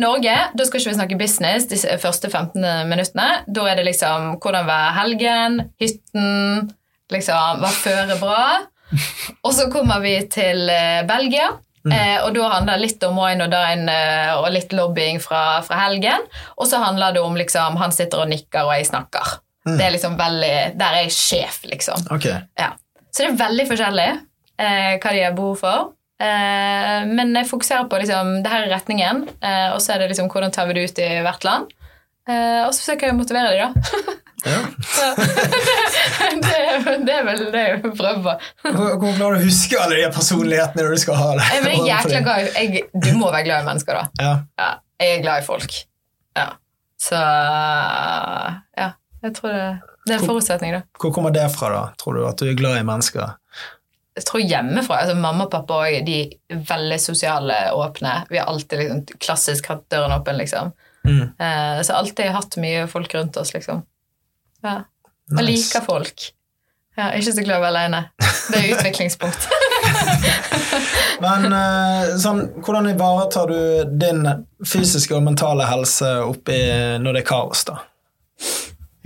Norge, da skal ikke vi snakke business de første 15 minuttene. Da er det liksom hvordan var helgen, hytten, liksom hva fører bra. Og så kommer vi til eh, Belgia. mm. og da handler det litt om wine og dine eh, og litt lobbying fra, fra helgen. Og så handler det om liksom han sitter og nikker, og jeg snakker. Det er liksom veldig, Der er jeg sjef, liksom. Okay. Ja. Så det er veldig forskjellig eh, hva de har behov for. Eh, men jeg fokuserer på liksom, det her er retningen, eh, og så er det liksom hvordan tar vi det ut i hvert land. Eh, og så forsøker jeg å motivere dem, da. Ja. Det, det er vel det jeg prøver på. Hvor hvor klarer du å huske alle de personlighetene du skal ha? Jeg er jækla glad jeg, Du må være glad i mennesker, da. Ja. Ja, jeg er glad i folk. Ja. Så ja, jeg tror det, det er en forutsetning, da. Hvor kommer det fra, da? Tror du at du er glad i mennesker? Jeg tror hjemmefra altså Mamma og pappa også, de er veldig sosiale åpne. Vi har alltid liksom, klassisk hatt døren åpen, liksom. Mm. Uh, så alltid hatt mye folk rundt oss, liksom. Ja. Jeg liker folk. Ja, jeg er ikke så glad i å være alene. Det er utviklingspunkt. Men uh, sånn, hvordan ivaretar du din fysiske og mentale helse oppi når det er kaos, da?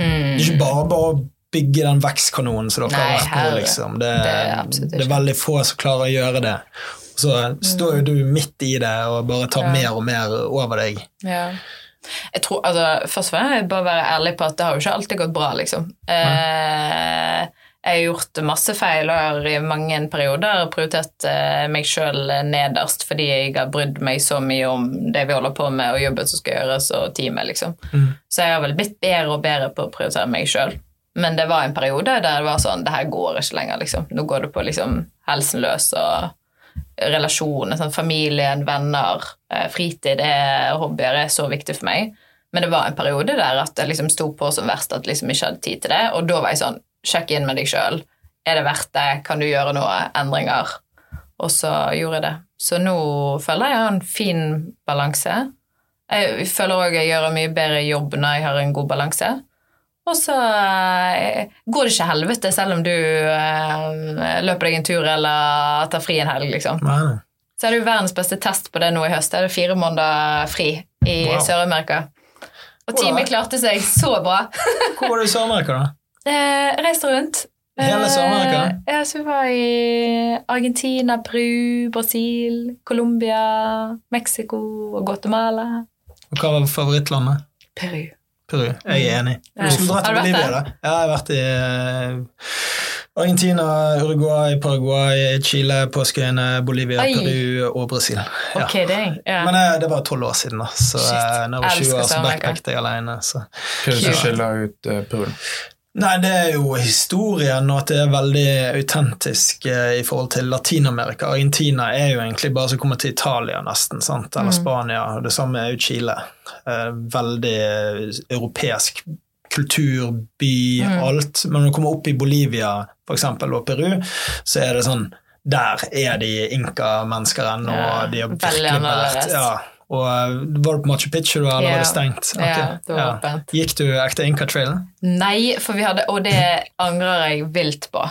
Mm. Ikke bare bare bygge den vekstkanonen som dere Nei, har vært på, liksom. Det, Det det er veldig få som klarer å gjøre det. Så står jo du midt i det og bare tar Ja. mer og mer over deg. Ja. Jeg tror, altså, Først vil jeg bare være ærlig på at det har jo ikke alltid gått bra, liksom. Eh, jeg har gjort masse feil og har i mange perioder prioritert eh, meg sjøl nederst fordi jeg har brydd meg så mye om det vi holder på med, og jobben som skal gjøres, og teamet, liksom. Mm. Så jeg har vel blitt bedre og bedre på å prioritere meg sjøl. Men det var en periode der det var sånn Det her går ikke lenger, liksom. Nå går det på liksom helsen løs og relasjoner, sånn, familien, venner, eh, fritid, er, hobbyer er så viktig for meg. Men det var en periode der at det liksom sto på som verst at jeg liksom ikke hadde tid til det. Og da var jeg sånn Sjekk inn med deg sjøl. Er det verdt det? Kan du gjøre noe? Endringer? Og så gjorde jeg det. Så nå føler jeg jeg har en fin balanse. Jeg føler òg jeg gjør en mye bedre jobb når jeg har en god balanse. Og så eh, går det ikke helvete selv om du eh, løper deg en tur eller tar fri en helg, liksom. Nei, nei. Så er det jo verdens beste test på det nå i høst. Det er fire måneder fri i Wow. Sør-Amerika. Og teamet klarte seg så bra. Hvor var du i Sør-Amerika, da? Eh, reiste rundt. Hele Sør-Amerika? Eh, ja, så vi var i Argentina, Peru, Brasil, Colombia, Mexico og Guatemala. Og hva var favorittlandet? Peru. Peru. Jeg er enig. Ja. Du skulle Har du vært Bolivia, der? da. Ja, jeg har vært i eh, Argentina, Uruguay, Paraguay, Chile, Påskeøyene, Bolivia, Oi. Peru og Brasil. Ja. Okay, det ja. Men eh, det var tolv år siden, da. Så Shit. når jeg var 20 år, så backpacket jeg alene. Så. Hva er det som skiller ut uh, Peru? Nei, det er jo historien, og at det er veldig autentisk eh, i forhold til Latin-Amerika. Argentina er jo egentlig bare som å komme til Italia, nesten, sant? Mm. eller Spania. og Det samme er jo Chile. Eh, veldig eh, europeisk kulturby, Mm. alt. Men når du kommer opp i Bolivia, for eksempel, og Peru, så er det sånn Der er de inka-mennesker ennå, Ja, de har virkelig vært ja. Og eh, Var du på Machu Picchu, da, eller Ja. var det stengt? Ja, Ok, det var åpent. Gikk du ekte Inca-trailen? Nei, for vi hadde Og det angrer jeg vilt på.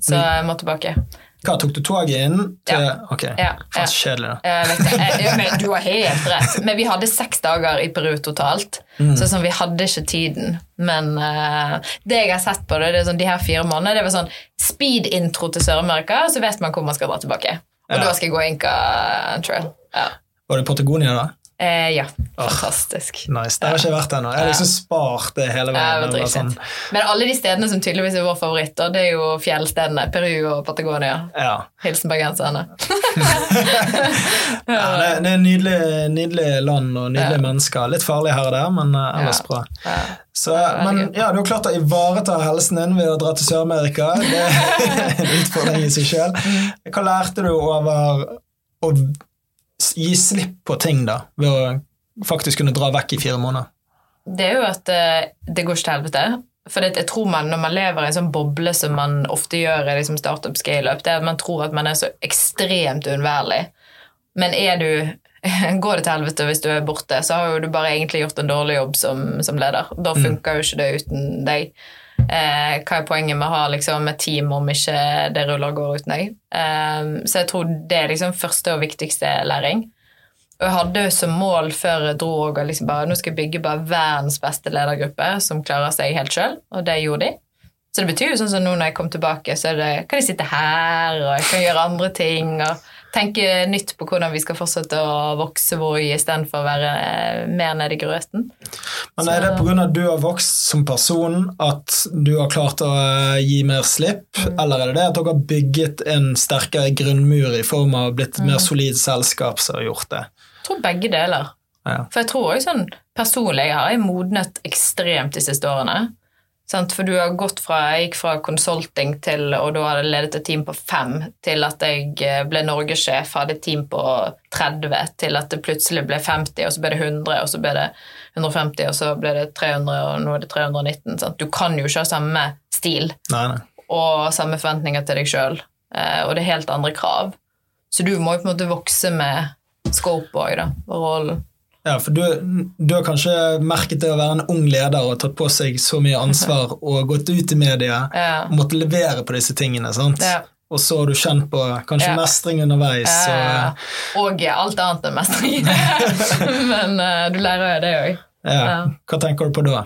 Så Mm. jeg må tilbake. Hva, tok du toget inn til Ja. Ok, Ja, faen ja. så kjedelig, da. Jeg, men du har helt rett. Men vi hadde seks dager i Peru totalt. Mm. Så sånn, vi hadde ikke tiden. Men uh, det jeg har sett på det, det er sånn, de her fire månedene, det var sånn speed-intro til Sør-Amerika, så vet man hvor man skal dra tilbake. Og Ja. da skal jeg gå Inca Trail. Ja. Var det Patagonia, da? Eh, ja. Fantastisk. Nice. Det har ikke vært ennå. Jeg har liksom spart det hele Ja, veien. Det sånn. Men alle de stedene som tydeligvis er våre favoritter, det er jo fjellstedene. Peru og Patagonia. ja. Hilsen bergenserne. ja det, det er nydelig, nydelig land og nydelige Ja. mennesker. Litt farlig her og der, men eh, ellers Ja. bra. Ja. Så, men ja, du har klart å ivareta helsen din ved å dra til Sør-Amerika. Det er en utfordring i seg sjøl. Hva lærte du over å gi slipp på ting, da? Ved å faktisk kunne dra vekk i fire måneder? Det er jo at eh, det går ikke til helvete. For jeg tror man, når man lever i en sånn boble som man ofte gjør i liksom startup scale-up, det er at man tror at man er så ekstremt uunnværlig. Men er du Går det til helvete hvis du er borte, så har jo du bare egentlig gjort en dårlig jobb som, som leder. Da funker jo ikke det uten deg. Eh, hva er poenget med å ha liksom, et team om ikke det ruller og går uten deg? Eh, så jeg tror det er liksom første og viktigste læring. Og jeg hadde som mål før jeg dro og liksom bare, nå skal jeg bygge bare verdens beste ledergruppe som klarer seg helt sjøl, og det gjorde de. Så det betyr jo sånn som nå når jeg kom tilbake, så det, kan jeg sitte her, og jeg kan gjøre andre ting. og tenke nytt på hvordan vi skal fortsette å vokse Voi istedenfor å være eh, mer nede i grøten. Men Er det pga. at du har vokst som person at du har klart å eh, gi mer slipp, mm. eller er det det at dere har bygget en sterkere grunnmur i form av blitt et mer mm. solid selskap som har gjort det? Jeg tror begge deler. Ja. For jeg tror også sånn personlig jeg har jeg modnet ekstremt de siste årene. Sant? For du har gått fra Jeg gikk fra consulting til, og da hadde jeg ledet et team på fem, til at jeg eh, ble norgessjef, hadde et team på 30, til at det plutselig ble 50, og så ble det 100, og så ble det 150, og så ble det 300, og nå er det 319. Sant? Du kan jo ikke ha samme stil nei, nei. og samme forventninger til deg sjøl, eh, og det er helt andre krav. Så du må jo på en måte vokse med scope òg, da, og rollen. Ja, for du, du, har kanskje merket det å være en ung leder og tatt på seg så mye ansvar og gått ut i media ja. og måtte levere på disse tingene. sant? Ja. Og så har du kjent på kanskje mestring underveis. Og, og alt annet enn mestring. men uh, du lærer jo det òg. Ja. Hva tenker du på da?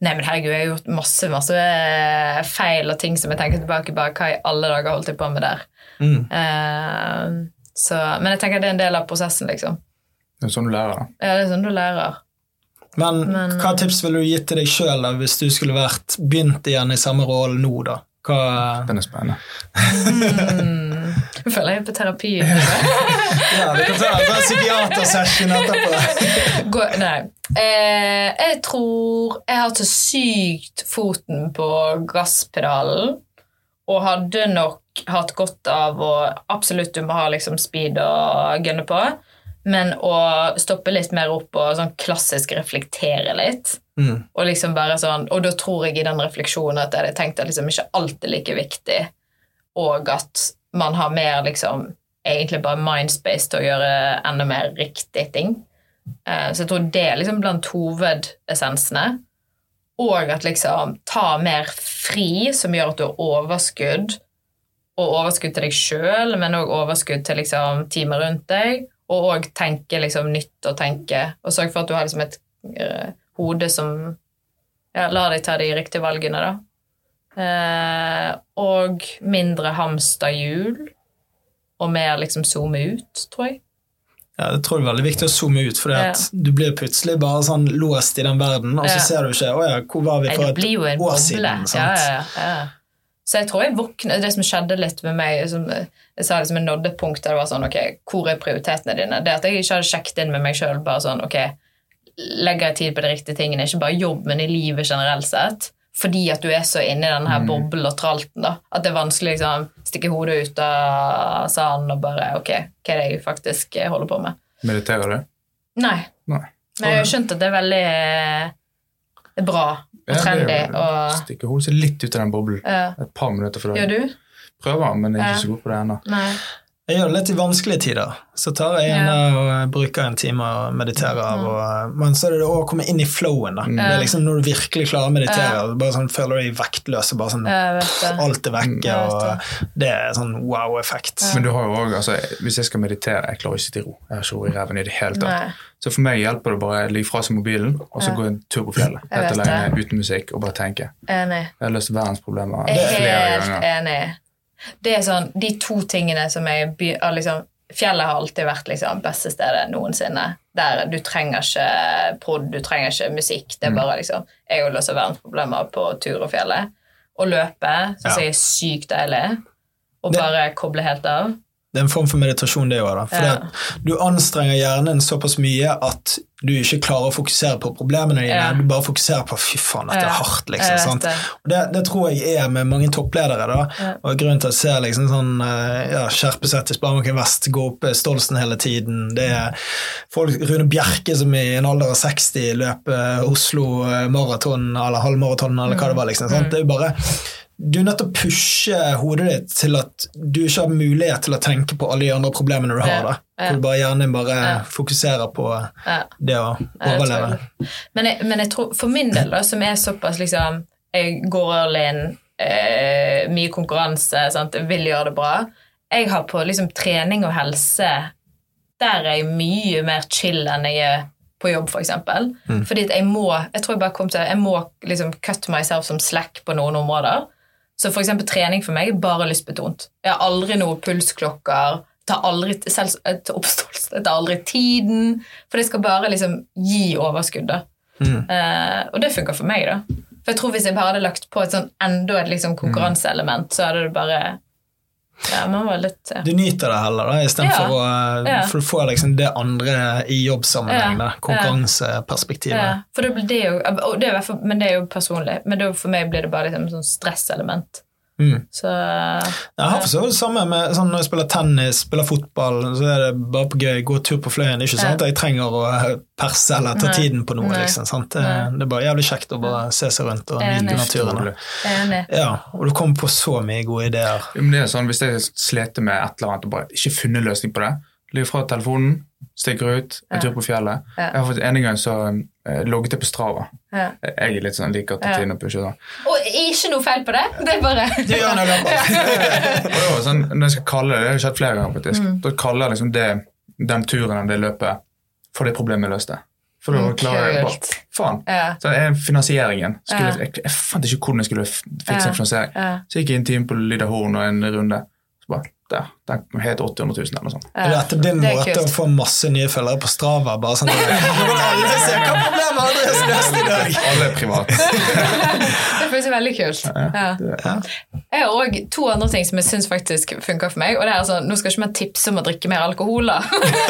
Nei, men herregud, Jeg har gjort masse masse eh, feil og ting som jeg tenker tilbake på. Hva i alle dager holdt jeg på med der? Mm. Uh, så, men jeg tenker det er en del av prosessen, liksom. Det er sånn du lærer, da. Ja, det er sånn du lærer. Men, Men hva tips ville du gitt til deg sjøl hvis du skulle vært begynt igjen i samme rolle nå, da? Hva... Den er spennende. Mm. Jeg føler jeg er på terapi. ja, vi kan ta en psykiatersession etterpå. Gå, nei. Eh, jeg tror jeg har så sykt foten på gasspedalen, og hadde nok hatt godt av å Absolutt, du må ha liksom speed og gunne på. Men å stoppe litt mer opp og sånn klassisk reflektere litt. Mm. Og liksom bare sånn, og da tror jeg i den refleksjonen at jeg hadde tenkt at liksom ikke alt er like viktig, og at man har mer liksom egentlig bare mindspace til å gjøre enda mer riktige ting. Uh, så jeg tror det er liksom blant hovedessensene. Og at liksom ta mer fri, som gjør at du har overskudd. Og overskudd til deg sjøl, men òg overskudd til liksom teamet rundt deg og òg tenke liksom nytt og tenke, og sørge for at du har liksom et uh, hode som ja, lar deg ta de riktige valgene, da. Uh, og mindre hamsterhjul, og mer liksom zoome ut, tror jeg. Ja, det tror jeg er veldig viktig å zoome ut, for ja. du blir plutselig bare sånn låst i den verden, og så ja. ser du ikke 'Å ja, hvor var vi for et år boble. siden?' Sant? Ja, ja, ja. Så jeg tror jeg våkner Det som skjedde litt med meg som, Jeg sa liksom jeg nådde et punkt der det var sånn Ok, hvor er prioritetene dine? Det at jeg ikke hadde sjekket inn med meg sjøl. Bare sånn Ok, legger jeg tid på de riktige tingene? Ikke bare jobb, men i livet generelt sett. Fordi at du er så inni denne her mm. boblen og tralten. da, At det er vanskelig liksom stikke hodet ut av salen og bare Ok, hva er det jeg faktisk holder på med? Mediterer du? Nei. Nei. Men jeg har skjønt at det er veldig er bra og trendy. og... Stikke hodet litt ut av den boblen. Ja. Et par minutter for det. Gjør du? Prøver, men jeg er ikke så god på det ennå. Jeg gjør det litt i vanskelige tider. Så tar jeg inn yeah. og bruker en time og mediterer. Mm. Og, men så er det å komme inn i flowen. da. Mm. Det er liksom Når du virkelig klarer å meditere, ja. bare sånn, føler du deg vektløs, og bare sånn, alt er vekke. og Det er sånn wow-effekt. Men du har jo også, altså, Hvis jeg skal meditere, jeg klarer ikke å sitte i ro. Jeg har ikke ro i ræven i det hele tatt. Så for meg hjelper det bare å legge fra seg mobilen og så gå en tur på fjellet. Helt alene, uten musikk, og bare tenke. Enig. Jeg har løst verdens problemer flere ganger. Helt Enig. Det er sånn, De to tingene som jeg liksom, Fjellet har alltid vært liksom beste stedet noensinne. Der Du trenger ikke prod, du trenger ikke musikk. Det er mm. bare liksom Jeg har løser verdensproblemer på tur og fjellet. Å løpe syns ja. jeg er sykt deilig. Å bare koble helt av. det er en form for meditasjon, det òg. For Ja. du anstrenger hjernen såpass mye at du ikke klarer å fokusere på problemene dine. Ja. Du bare fokuserer på 'fy faen, dette er hardt'. Liksom, det. Og det, det tror jeg er med mange toppledere. da. Ja. Og Grunnen til at jeg ser liksom sånn, eh, ja, skjerpe seg til Sparebanken Vest, gå opp eh, Stolsen hele tiden. Det er folk, Rune Bjerke som i en alder av 60 løper Oslo eh, maraton eller halvmaraton eller hva det var. liksom, sant? Det er jo bare du er nødt til å pushe hodet ditt til at du ikke har mulighet til å tenke på alle de andre problemene du har. da. Ja. Hvor du bare hjernen bare Ja. fokuserer på Ja. det å det overleve. jeg. Men jeg, men jeg tror, for min del, da, som er såpass liksom Jeg går all in, eh, mye konkurranse, sant? jeg vil gjøre det bra. Jeg har på liksom trening og helse Der er jeg mye mer chill enn jeg er på jobb, f.eks. For eksempel. Fordi at jeg må jeg tror jeg bare kom til, jeg må liksom cut myself som slack på noen områder. Så eksempel trening for meg er bare lystbetont. Jeg har aldri noe pulsklokker. Tar aldri, selv oppståelse, tar aldri tiden. For det skal bare liksom gi overskuddet. Mm. Eh, og det funker for meg, da. For jeg tror Hvis jeg bare hadde lagt på et sånn enda et liksom konkurranseelement, så hadde det bare Ja, man var litt ja. Du nyter det heller, da, istedenfor Ja. å Ja. For du får liksom det andre i jobbsammenheng. Ja. Konkurranseperspektivet. Ja, for det, blir- det jo, det er i hvert fall- men det er jo personlig. Men for meg blir det bare liksom sånn stresselement. Mm. Så Jeg har for så vidt det samme med sånn, når jeg spiller tennis, spiller fotball, så er det bare på gøy. Gå tur på fløyen. Ikke sånn at jeg trenger å perse eller ta Nei. tiden på noe. Liksom, sant? Det, det er bare jævlig kjekt å bare se seg rundt og nyte naturen. Ja, og du kommer på så mye gode ideer. Ja, det er sånn, Hvis jeg sleter med et eller annet og bare ikke funnet løsning på det, ligger fra telefonen, stikker ut, en tur på fjellet. Ja. Jeg har fått En gang så eh, logget jeg på Strava. Ja. Jeg er litt sånn, liker å ta tiden pushe. sånn. Og ikke noe feil på det. Det er bare Du gjør noe løpet. Sånn, når jeg skal kalle det, det har skjedd flere ganger faktisk, Mm. da kaller jeg liksom det, den turen eller det løpet for det problemet jeg løste. For da Mm, klarer jeg bare. Faen. Ja. Så er finansieringen. Skulle, jeg, jeg fant ikke hvordan jeg skulle fikse en finansiering. Så gikk jeg en time på Lyder Horn og en runde. Så bare, der, den het 800 000 eller noe sånt. Er dette din Det måte kult. å få masse nye følgere på Strava? Bare sånn alle ser hva problemet Andreas løste i dag! Alle er privat. Det føles veldig kult. Ja. Ja. Jeg har òg to andre ting som jeg syns faktisk funker for meg. og det er altså, Nå skal ikke man tipse om å drikke mer alkohol, da.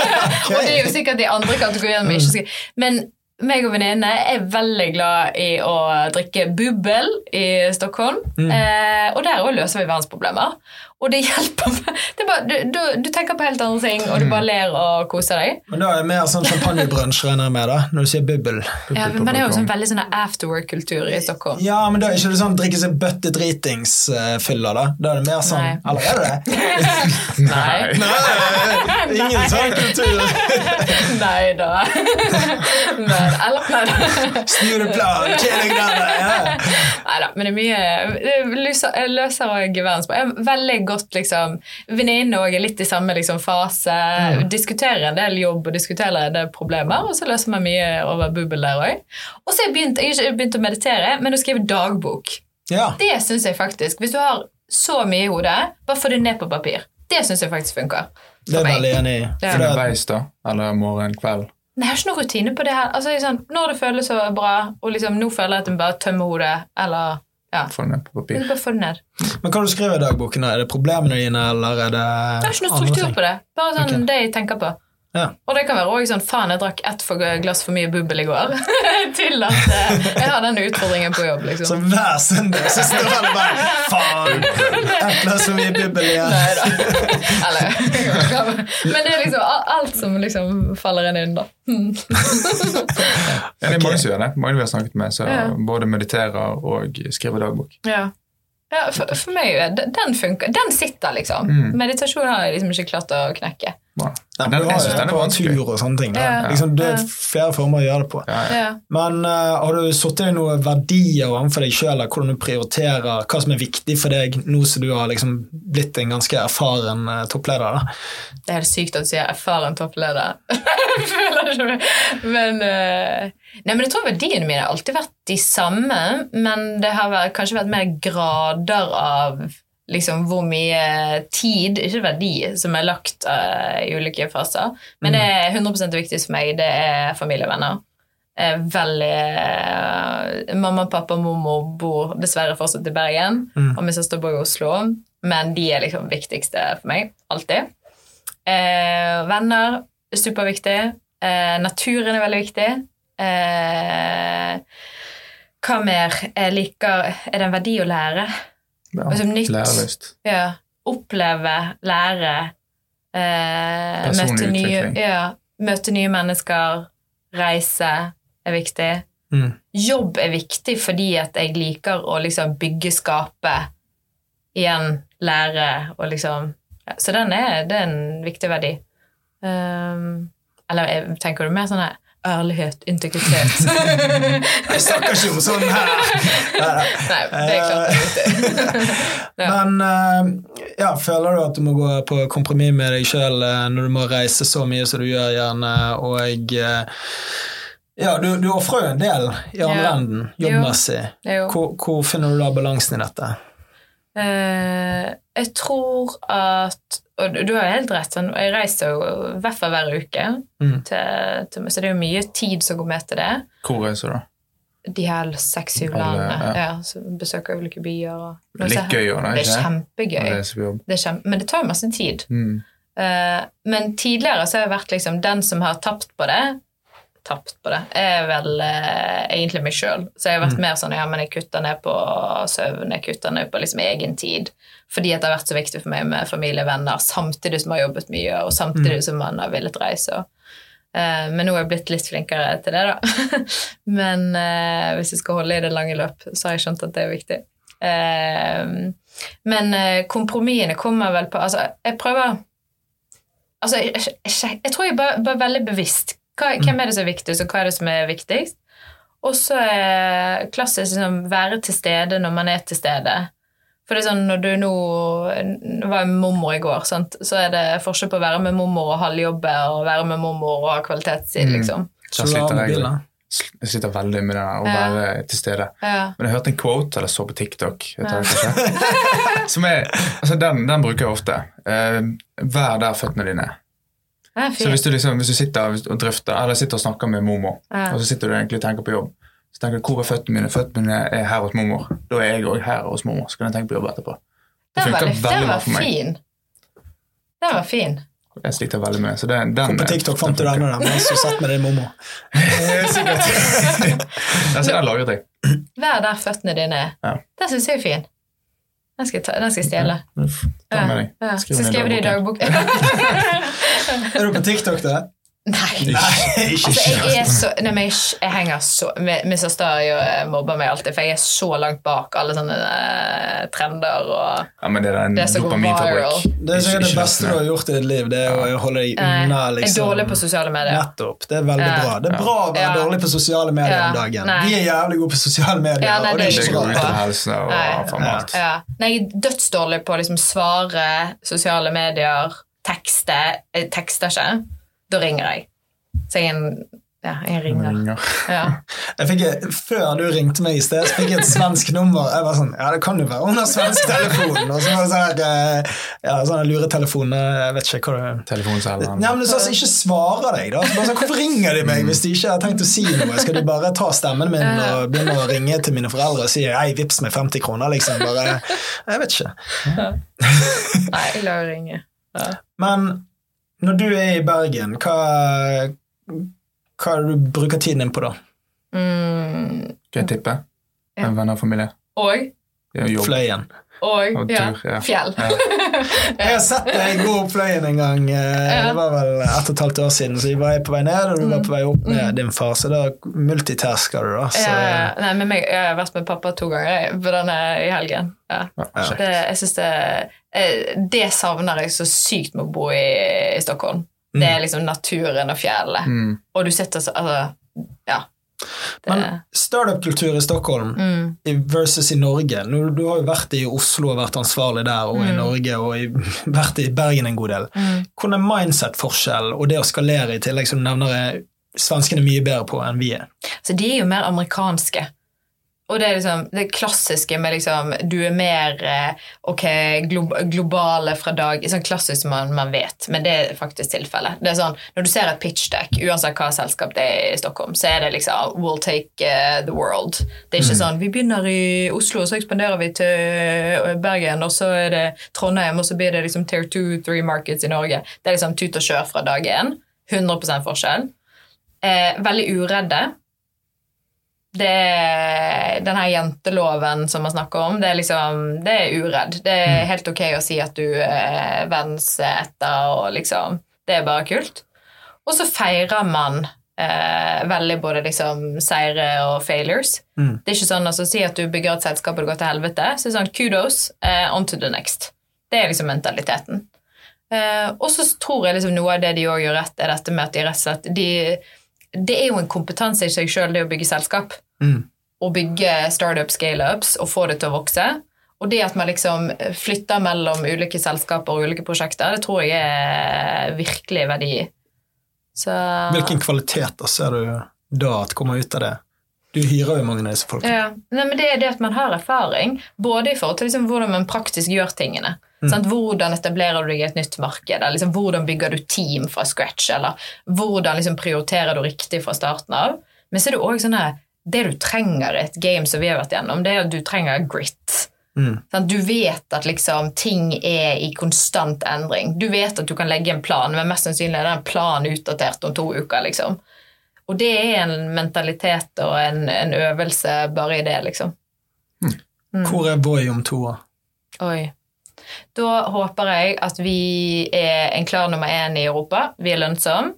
og det er jo sikkert de andre kategoriene vi ikke skal Men meg og venninnene er veldig glad i å drikke bubbel i Stockholm. Eh, og der òg løser vi verdensproblemer. Og det hjelper meg. Det er bare, du, du, du tenker på helt andre ting, og du bare ler og koser deg. Men da er det mer sånn champagnebrunsj regner jeg med, da, når du sier bubbel. Ja, men det er jo sånn veldig sånn afterwork-kultur i Stockholm. Ja, men da er ikke det sånn drikke seg bøtte dritings-fyller, da? Da er det mer sånn Nei. Eller er det det? Nei. Nei, ingen sånn kultur. Nei da. Men, eller, nei da. Chilling der, ja. Neida, men det er mye det løser, løser og på. Jeg er veldig godt liksom Venninne òg er litt i samme liksom, fase. Diskuterer en del jobb og diskuterer en del problemer, og så løser man mye over bubbel der òg. Og så har jeg begynt, jeg har ikke begynt å meditere, men å skrive dagbok. ja. Det syns jeg faktisk. Hvis du har så mye i hodet, bare få det ned på papir. Det syns jeg faktisk funker. Det er veldig enig i. Ja. For det, Underveis, da? Eller morgen, kveld? Men jeg har ikke noen rutine på det her. Altså, sånn, når det føles så bra, og liksom, nå føler jeg at jeg bare tømmer hodet, eller ja. På papir. Bare få det ned. men hva du skriver i dagboken? Er det problemene dine, eller er det Jeg har ikke noe struktur på det. Bare sånn okay. det jeg tenker på. Ja. Og det kan være også sånn faen, jeg drakk ett for glass for mye bubbel i går. Til at eh, jeg har den utfordringen på jobb, Så liksom. hver søndag så står han bare Faen! ett glass for mye bubbel igjen. Nei da. Eller Men det er liksom alt som liksom faller en inn, da. Ja, det er mange som gjør det. Mange vi har snakket med, som Ja. både mediterer og skriver dagbok. Ja. Ja, for, for meg, den- den funker. Den sitter, liksom. Mm. Meditasjon har jeg liksom ikke klart å knekke. Wow. Nei, Den, jeg jo den er vanskelig. og sånne ting. Ja. Liksom, det er flere former å gjøre det på. Ja. Men uh, har du satt deg noen verdier overfor deg sjøl, hvordan du prioriterer, hva som er viktig for deg nå som du har liksom blitt en ganske erfaren uh, toppleder? da? Det er helt sykt at du sier erfaren toppleder. Jeg føler ikke. Men, uh, nei, men jeg tror verdiene mine har alltid vært de samme, men det har vært, kanskje vært mer grader av liksom hvor mye tid, ikke verdi, som er lagt uh, i ulike faser. Men det er 100% viktigst for meg. Det er familie og venner. Eh, veldig eh, Mamma, pappa, mormor bor dessverre fortsatt i Bergen, Mm. og min søster bor i Oslo. Men de er liksom viktigste for meg. Alltid. Eh, venner superviktig. Eh, naturen er veldig viktig. Eh, hva mer? Jeg liker Er det en verdi å lære? Ja, liksom nytt. Lærelyst. Ja. Oppleve, lære. Eh, møte nye, ja, møte nye mennesker. Reise er viktig. Mm. Jobb er viktig fordi at jeg liker å liksom bygge skapet. Igjen lære og liksom ja, Så den er, det er en viktig verdi. Um, eller tenker du mer sånn her ærlighet, integritet? Jeg snakker ikke om sånn her! Nei, det er klart det er Men eh, ja, føler du at du må gå på kompromiss med deg sjøl når du må reise så mye som du gjør, gjerne, og eh, ja, du, du ofrer jo en del i andre Ja. enden, jobbmessig. Jo. Hvor, hvor finner du da balansen i dette? Eh, jeg tror at Og du- har helt rett, sånn, jeg reiser jo i hvert fall hver uke, Mm. til, til, så det er jo mye tid som går med til det. Hvor reiser du, da? De her seks-syv landene. ja. Ja. så besøker ulike byer. Og, Litt gøy òg, Det er kjempegøy. Det er kjempe, men det tar jo masse tid. Mm. Uh, men tidligere så har jeg vært liksom den som har tapt på det. Tapt på det er vel uh, egentlig meg sjøl. Så jeg har vært mer sånn ja, men jeg kutter ned på søvn, jeg kutter ned på liksom egen tid. Fordi det har vært så viktig for meg med familie og venner, samtidig som jeg har jobbet mye, og samtidig som man har villet reise. Eh, men nå er jeg blitt litt flinkere til det, da. men uh, hvis jeg skal holde i det lange løp, så har jeg skjønt at det er viktig. Uh, men kompromissene kommer vel på Altså, jeg prøver Altså, jeg, jeg, jeg tror jeg bare, bare veldig bevisst. Hva, hvem er det som er viktigst, og hva er det som er viktigst? Og så er klassisk liksom, være til stede når man er til stede. For det er sånn, når du nå var med mormor i går, sant? så er det forskjell på å være med mormor og halvjobbe og være med mormor og ha kvalitetstid, Mm. liksom. Så du har sliter jeg. Jeg sliter veldig med det der, å Ja. være til stede. Ja. Men jeg hørte en quote, eller så på TikTok, jeg tar det som er, altså den, den bruker jeg ofte. Eh, vær der føttene dine er. Så hvis du, liksom, hvis du sitter og drøfter, eller sitter og snakker med mormor, Ja. og så sitter du egentlig og tenker på jobb, så tenker du hvor er føttene mine? Føttene mine er her hos mormor. Da er jeg òg her hos mormor. Så kan jeg tenke på jobb etterpå. Det Den funker den veldig bra var for meg. fin. Den var fin. Jeg sliter veldig med. Så den. den, på TikTok fant du der, mens du satt med din mormor. ser den lagret jeg. Vær der føttene dine er. Ja. Den syns jeg er fin. Den skal ta, den skal jeg stjele. Ta med deg. Ja. Skriv Så den i skriver det i dagboken. dagboken. Er du på TikTok, da? Nei. Nei, ikke Altså, jeg, er så, nei, men jeg, jeg henger så Min min søster jo, eh, mobber meg alltid, for jeg er så langt bak alle sånne uh, trender og Ja, men det er en Det som går viral. Det er sikkert det beste du har gjort i ditt liv, det er å holde deg unna unna Jeg er liksom dårlig på sosiale medier. Nettopp. Det er veldig Ja. bra. Det er bra å være Ja. dårlig på sosiale medier Ja. om dagen. Nei. Vi er jævlig gode på sosiale medier, Ja, nei, og det er ikke går bra. Nei, jeg er dødsdårlig på å liksom svare sosiale medier, tekste. Jeg tekster ikke. Da ringer jeg. Så jeg er en Ja, jeg ringer. Ringer. Ja. Jeg fikk, før du ringte meg i sted, så fikk jeg et svensk nummer. Jeg var sånn, ja det kan jo være under svensk telefon. Og så var det sånn her, eh, ja, sånne luretelefon, jeg vet ikke hva det er. Telefonselgeren. Ja, men sa så ikke svarer deg, da. Så bare sånn, Hvorfor ringer de meg hvis de ikke har tenkt å si noe? Skal de bare ta stemmen min og begynne å ringe til mine foreldre og si hei, vips meg 50 kroner, liksom? Bare, jeg vet ikke. Nei, jeg lar henne ringe. Ja. Men når du er i Bergen, hva, hva er det du bruker tiden din på da? Mm. Kan jeg tippe? Ja. En venn av familie? Og Fløyen. Og Og ja, tur, ja. fjell. Jeg har sett deg gå opp Fløyen en gang. eh, Det var vel ett og et halvt år siden. Så jeg var på vei ned, og du var på vei opp med din far. Så da multitasker du, da. Så. Nei, men meg, jeg har vært med pappa to ganger jeg, på denne i helgen. Ja. Det, jeg synes det, eh, det savner jeg så sykt med å bo i, i Stockholm. Det er liksom naturen og fjellet. Mm. Og du sitter så Altså, ja. Det, Men startup-kultur i Stockholm mm, versus i Norge du, Du har jo vært i Oslo og vært ansvarlig der, og i Mm. Norge og i, vært i Bergen en god del. mm. Hvordan er mindset-forskjell og det å skalere i tillegg, som du nevner, er svenskene mye bedre på enn vi er? Så de er jo mer amerikanske. Og det er liksom det klassiske med liksom Du er mer eh, ok, glo globale fra dag Sånn klassisk man, man vet, men det er faktisk tilfellet. Det er sånn, Når du ser et pitch deck, uansett hva selskap det er i Stockholm, så er det liksom We'll take uh, the world. Det er ikke mm. sånn Vi begynner i Oslo, og så ekspanderer vi til Bergen, og så er det Trondheim, og så blir det liksom Tier 2, 3 markets i Norge. Det er liksom tut og kjør fra dag én. 100 forskjell. Eh, veldig uredde det er den her jenteloven som man snakker om, det er liksom Det er uredd. Det er mm. helt ok å si at du er vensetter, og liksom Det er bare kult. Og så feirer man eh, veldig både liksom seire og failures. Mm. Det er ikke sånn altså, Si at du bygger et selskap og det går til helvete. Så det er sånn kudos, eh, on to the next. Det er liksom mentaliteten. Eh, og så tror jeg liksom noe av det de òg gjør rett, er dette med at de rett og slett de, Det er jo en kompetanse i seg sjøl, det å bygge selskap. Mm. Og bygge startup scaleups og få det til å vokse. Og det at man liksom flytter mellom ulike selskaper og ulike prosjekter, det tror jeg er virkelig verdi Så... Hvilken kvaliteter ser du da at kommer ut av det? Du hyrer jo mange av disse folkene. Ja. Nei, men det er det at man har erfaring, både i forhold til liksom hvordan man praktisk gjør tingene. Mm. Hvordan etablerer du deg i et nytt marked? Eller liksom, hvordan bygger du team fra scratch? Eller hvordan liksom, prioriterer du riktig fra starten av? Men så er det òg sånn at det du trenger i et game som vi har vært gjennom, det er at du trenger grit. Mm. Sånn, du vet at liksom, ting er i konstant endring. Du vet at du kan legge en plan, men mest sannsynlig er den planen utdatert om to uker. Liksom. Og det er en mentalitet og en, en øvelse bare i det, liksom. Mm. Mm. Hvor er Voi om to år? Oi. Da håper jeg at vi er en klar nummer én i Europa. Vi er lønnsomme.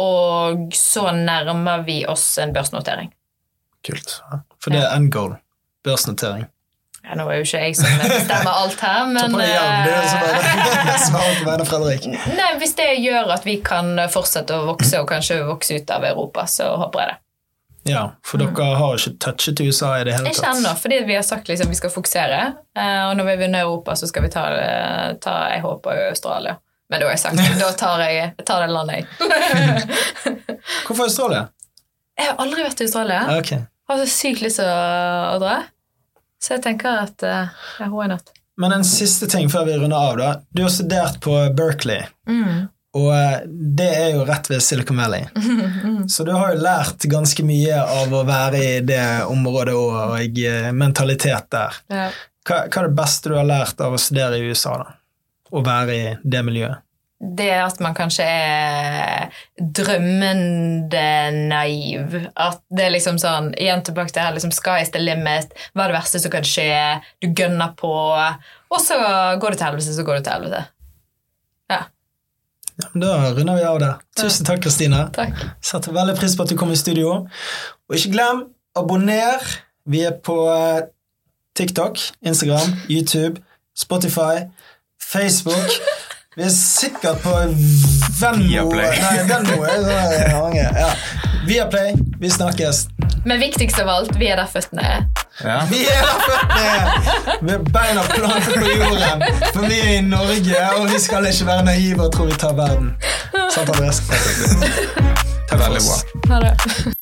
Og så nærmer vi oss en børsnotering. Kult. For det er end goal. Børsnotering. Ja, nå er jo ikke jeg som bestemmer alt her, men. Nei, Hvis det gjør at vi kan fortsette å vokse, og kanskje vokse ut av Europa, så håper jeg det. Ja, for mm. dere har ikke touchet USA i det hele tatt? Ikke ennå, fordi vi har sagt liksom vi skal fokusere. Eh, og når vi vinner Europa, så skal vi ta, ta jeg håper Australia. Men da har jeg sagt da tar jeg, jeg tar det landet, jeg. Hvorfor Australia? Jeg har aldri vært i Australia. Okay har så sykt lyst til å, dra. Så jeg tenker at uh, why not? Men en siste ting før vi runder av. da. Du har studert på Berkeley. Mm. Og eh, det er jo rett ved Silicon Valley. Så du har jo lært ganske mye av å være i det området og, og eh, mentalitet der. Hva, hva, er det beste du har lært av å studere i USA? da? Å være i det miljøet? det at man kanskje er drømmende naiv. At det er liksom sånn Igjen tilbake til her, liksom, sky is the limit. Hva er det verste som kan skje? Du gønner på. Og så går det til helvete, så går det til helvete. Ja. ja da runder vi av der. Tusen takk, Kristine. Setter veldig pris på at du kom i studio. Og ikke glem, abonner. Vi er på eh, TikTok, Instagram, YouTube, Spotify, Facebook. Vi er sikkert på Venmo Nei, Venmo er så mange. Ja. Viaplay. Vi snakkes. Men viktigst av alt, vi er der føttene er. Ja. Vi er der føttene er! Med beina plantet på jorden. For vi er i Norge, og vi skal ikke være naive og tro vi tar verden. Sant, Andreas? Takk for oss. Ha det.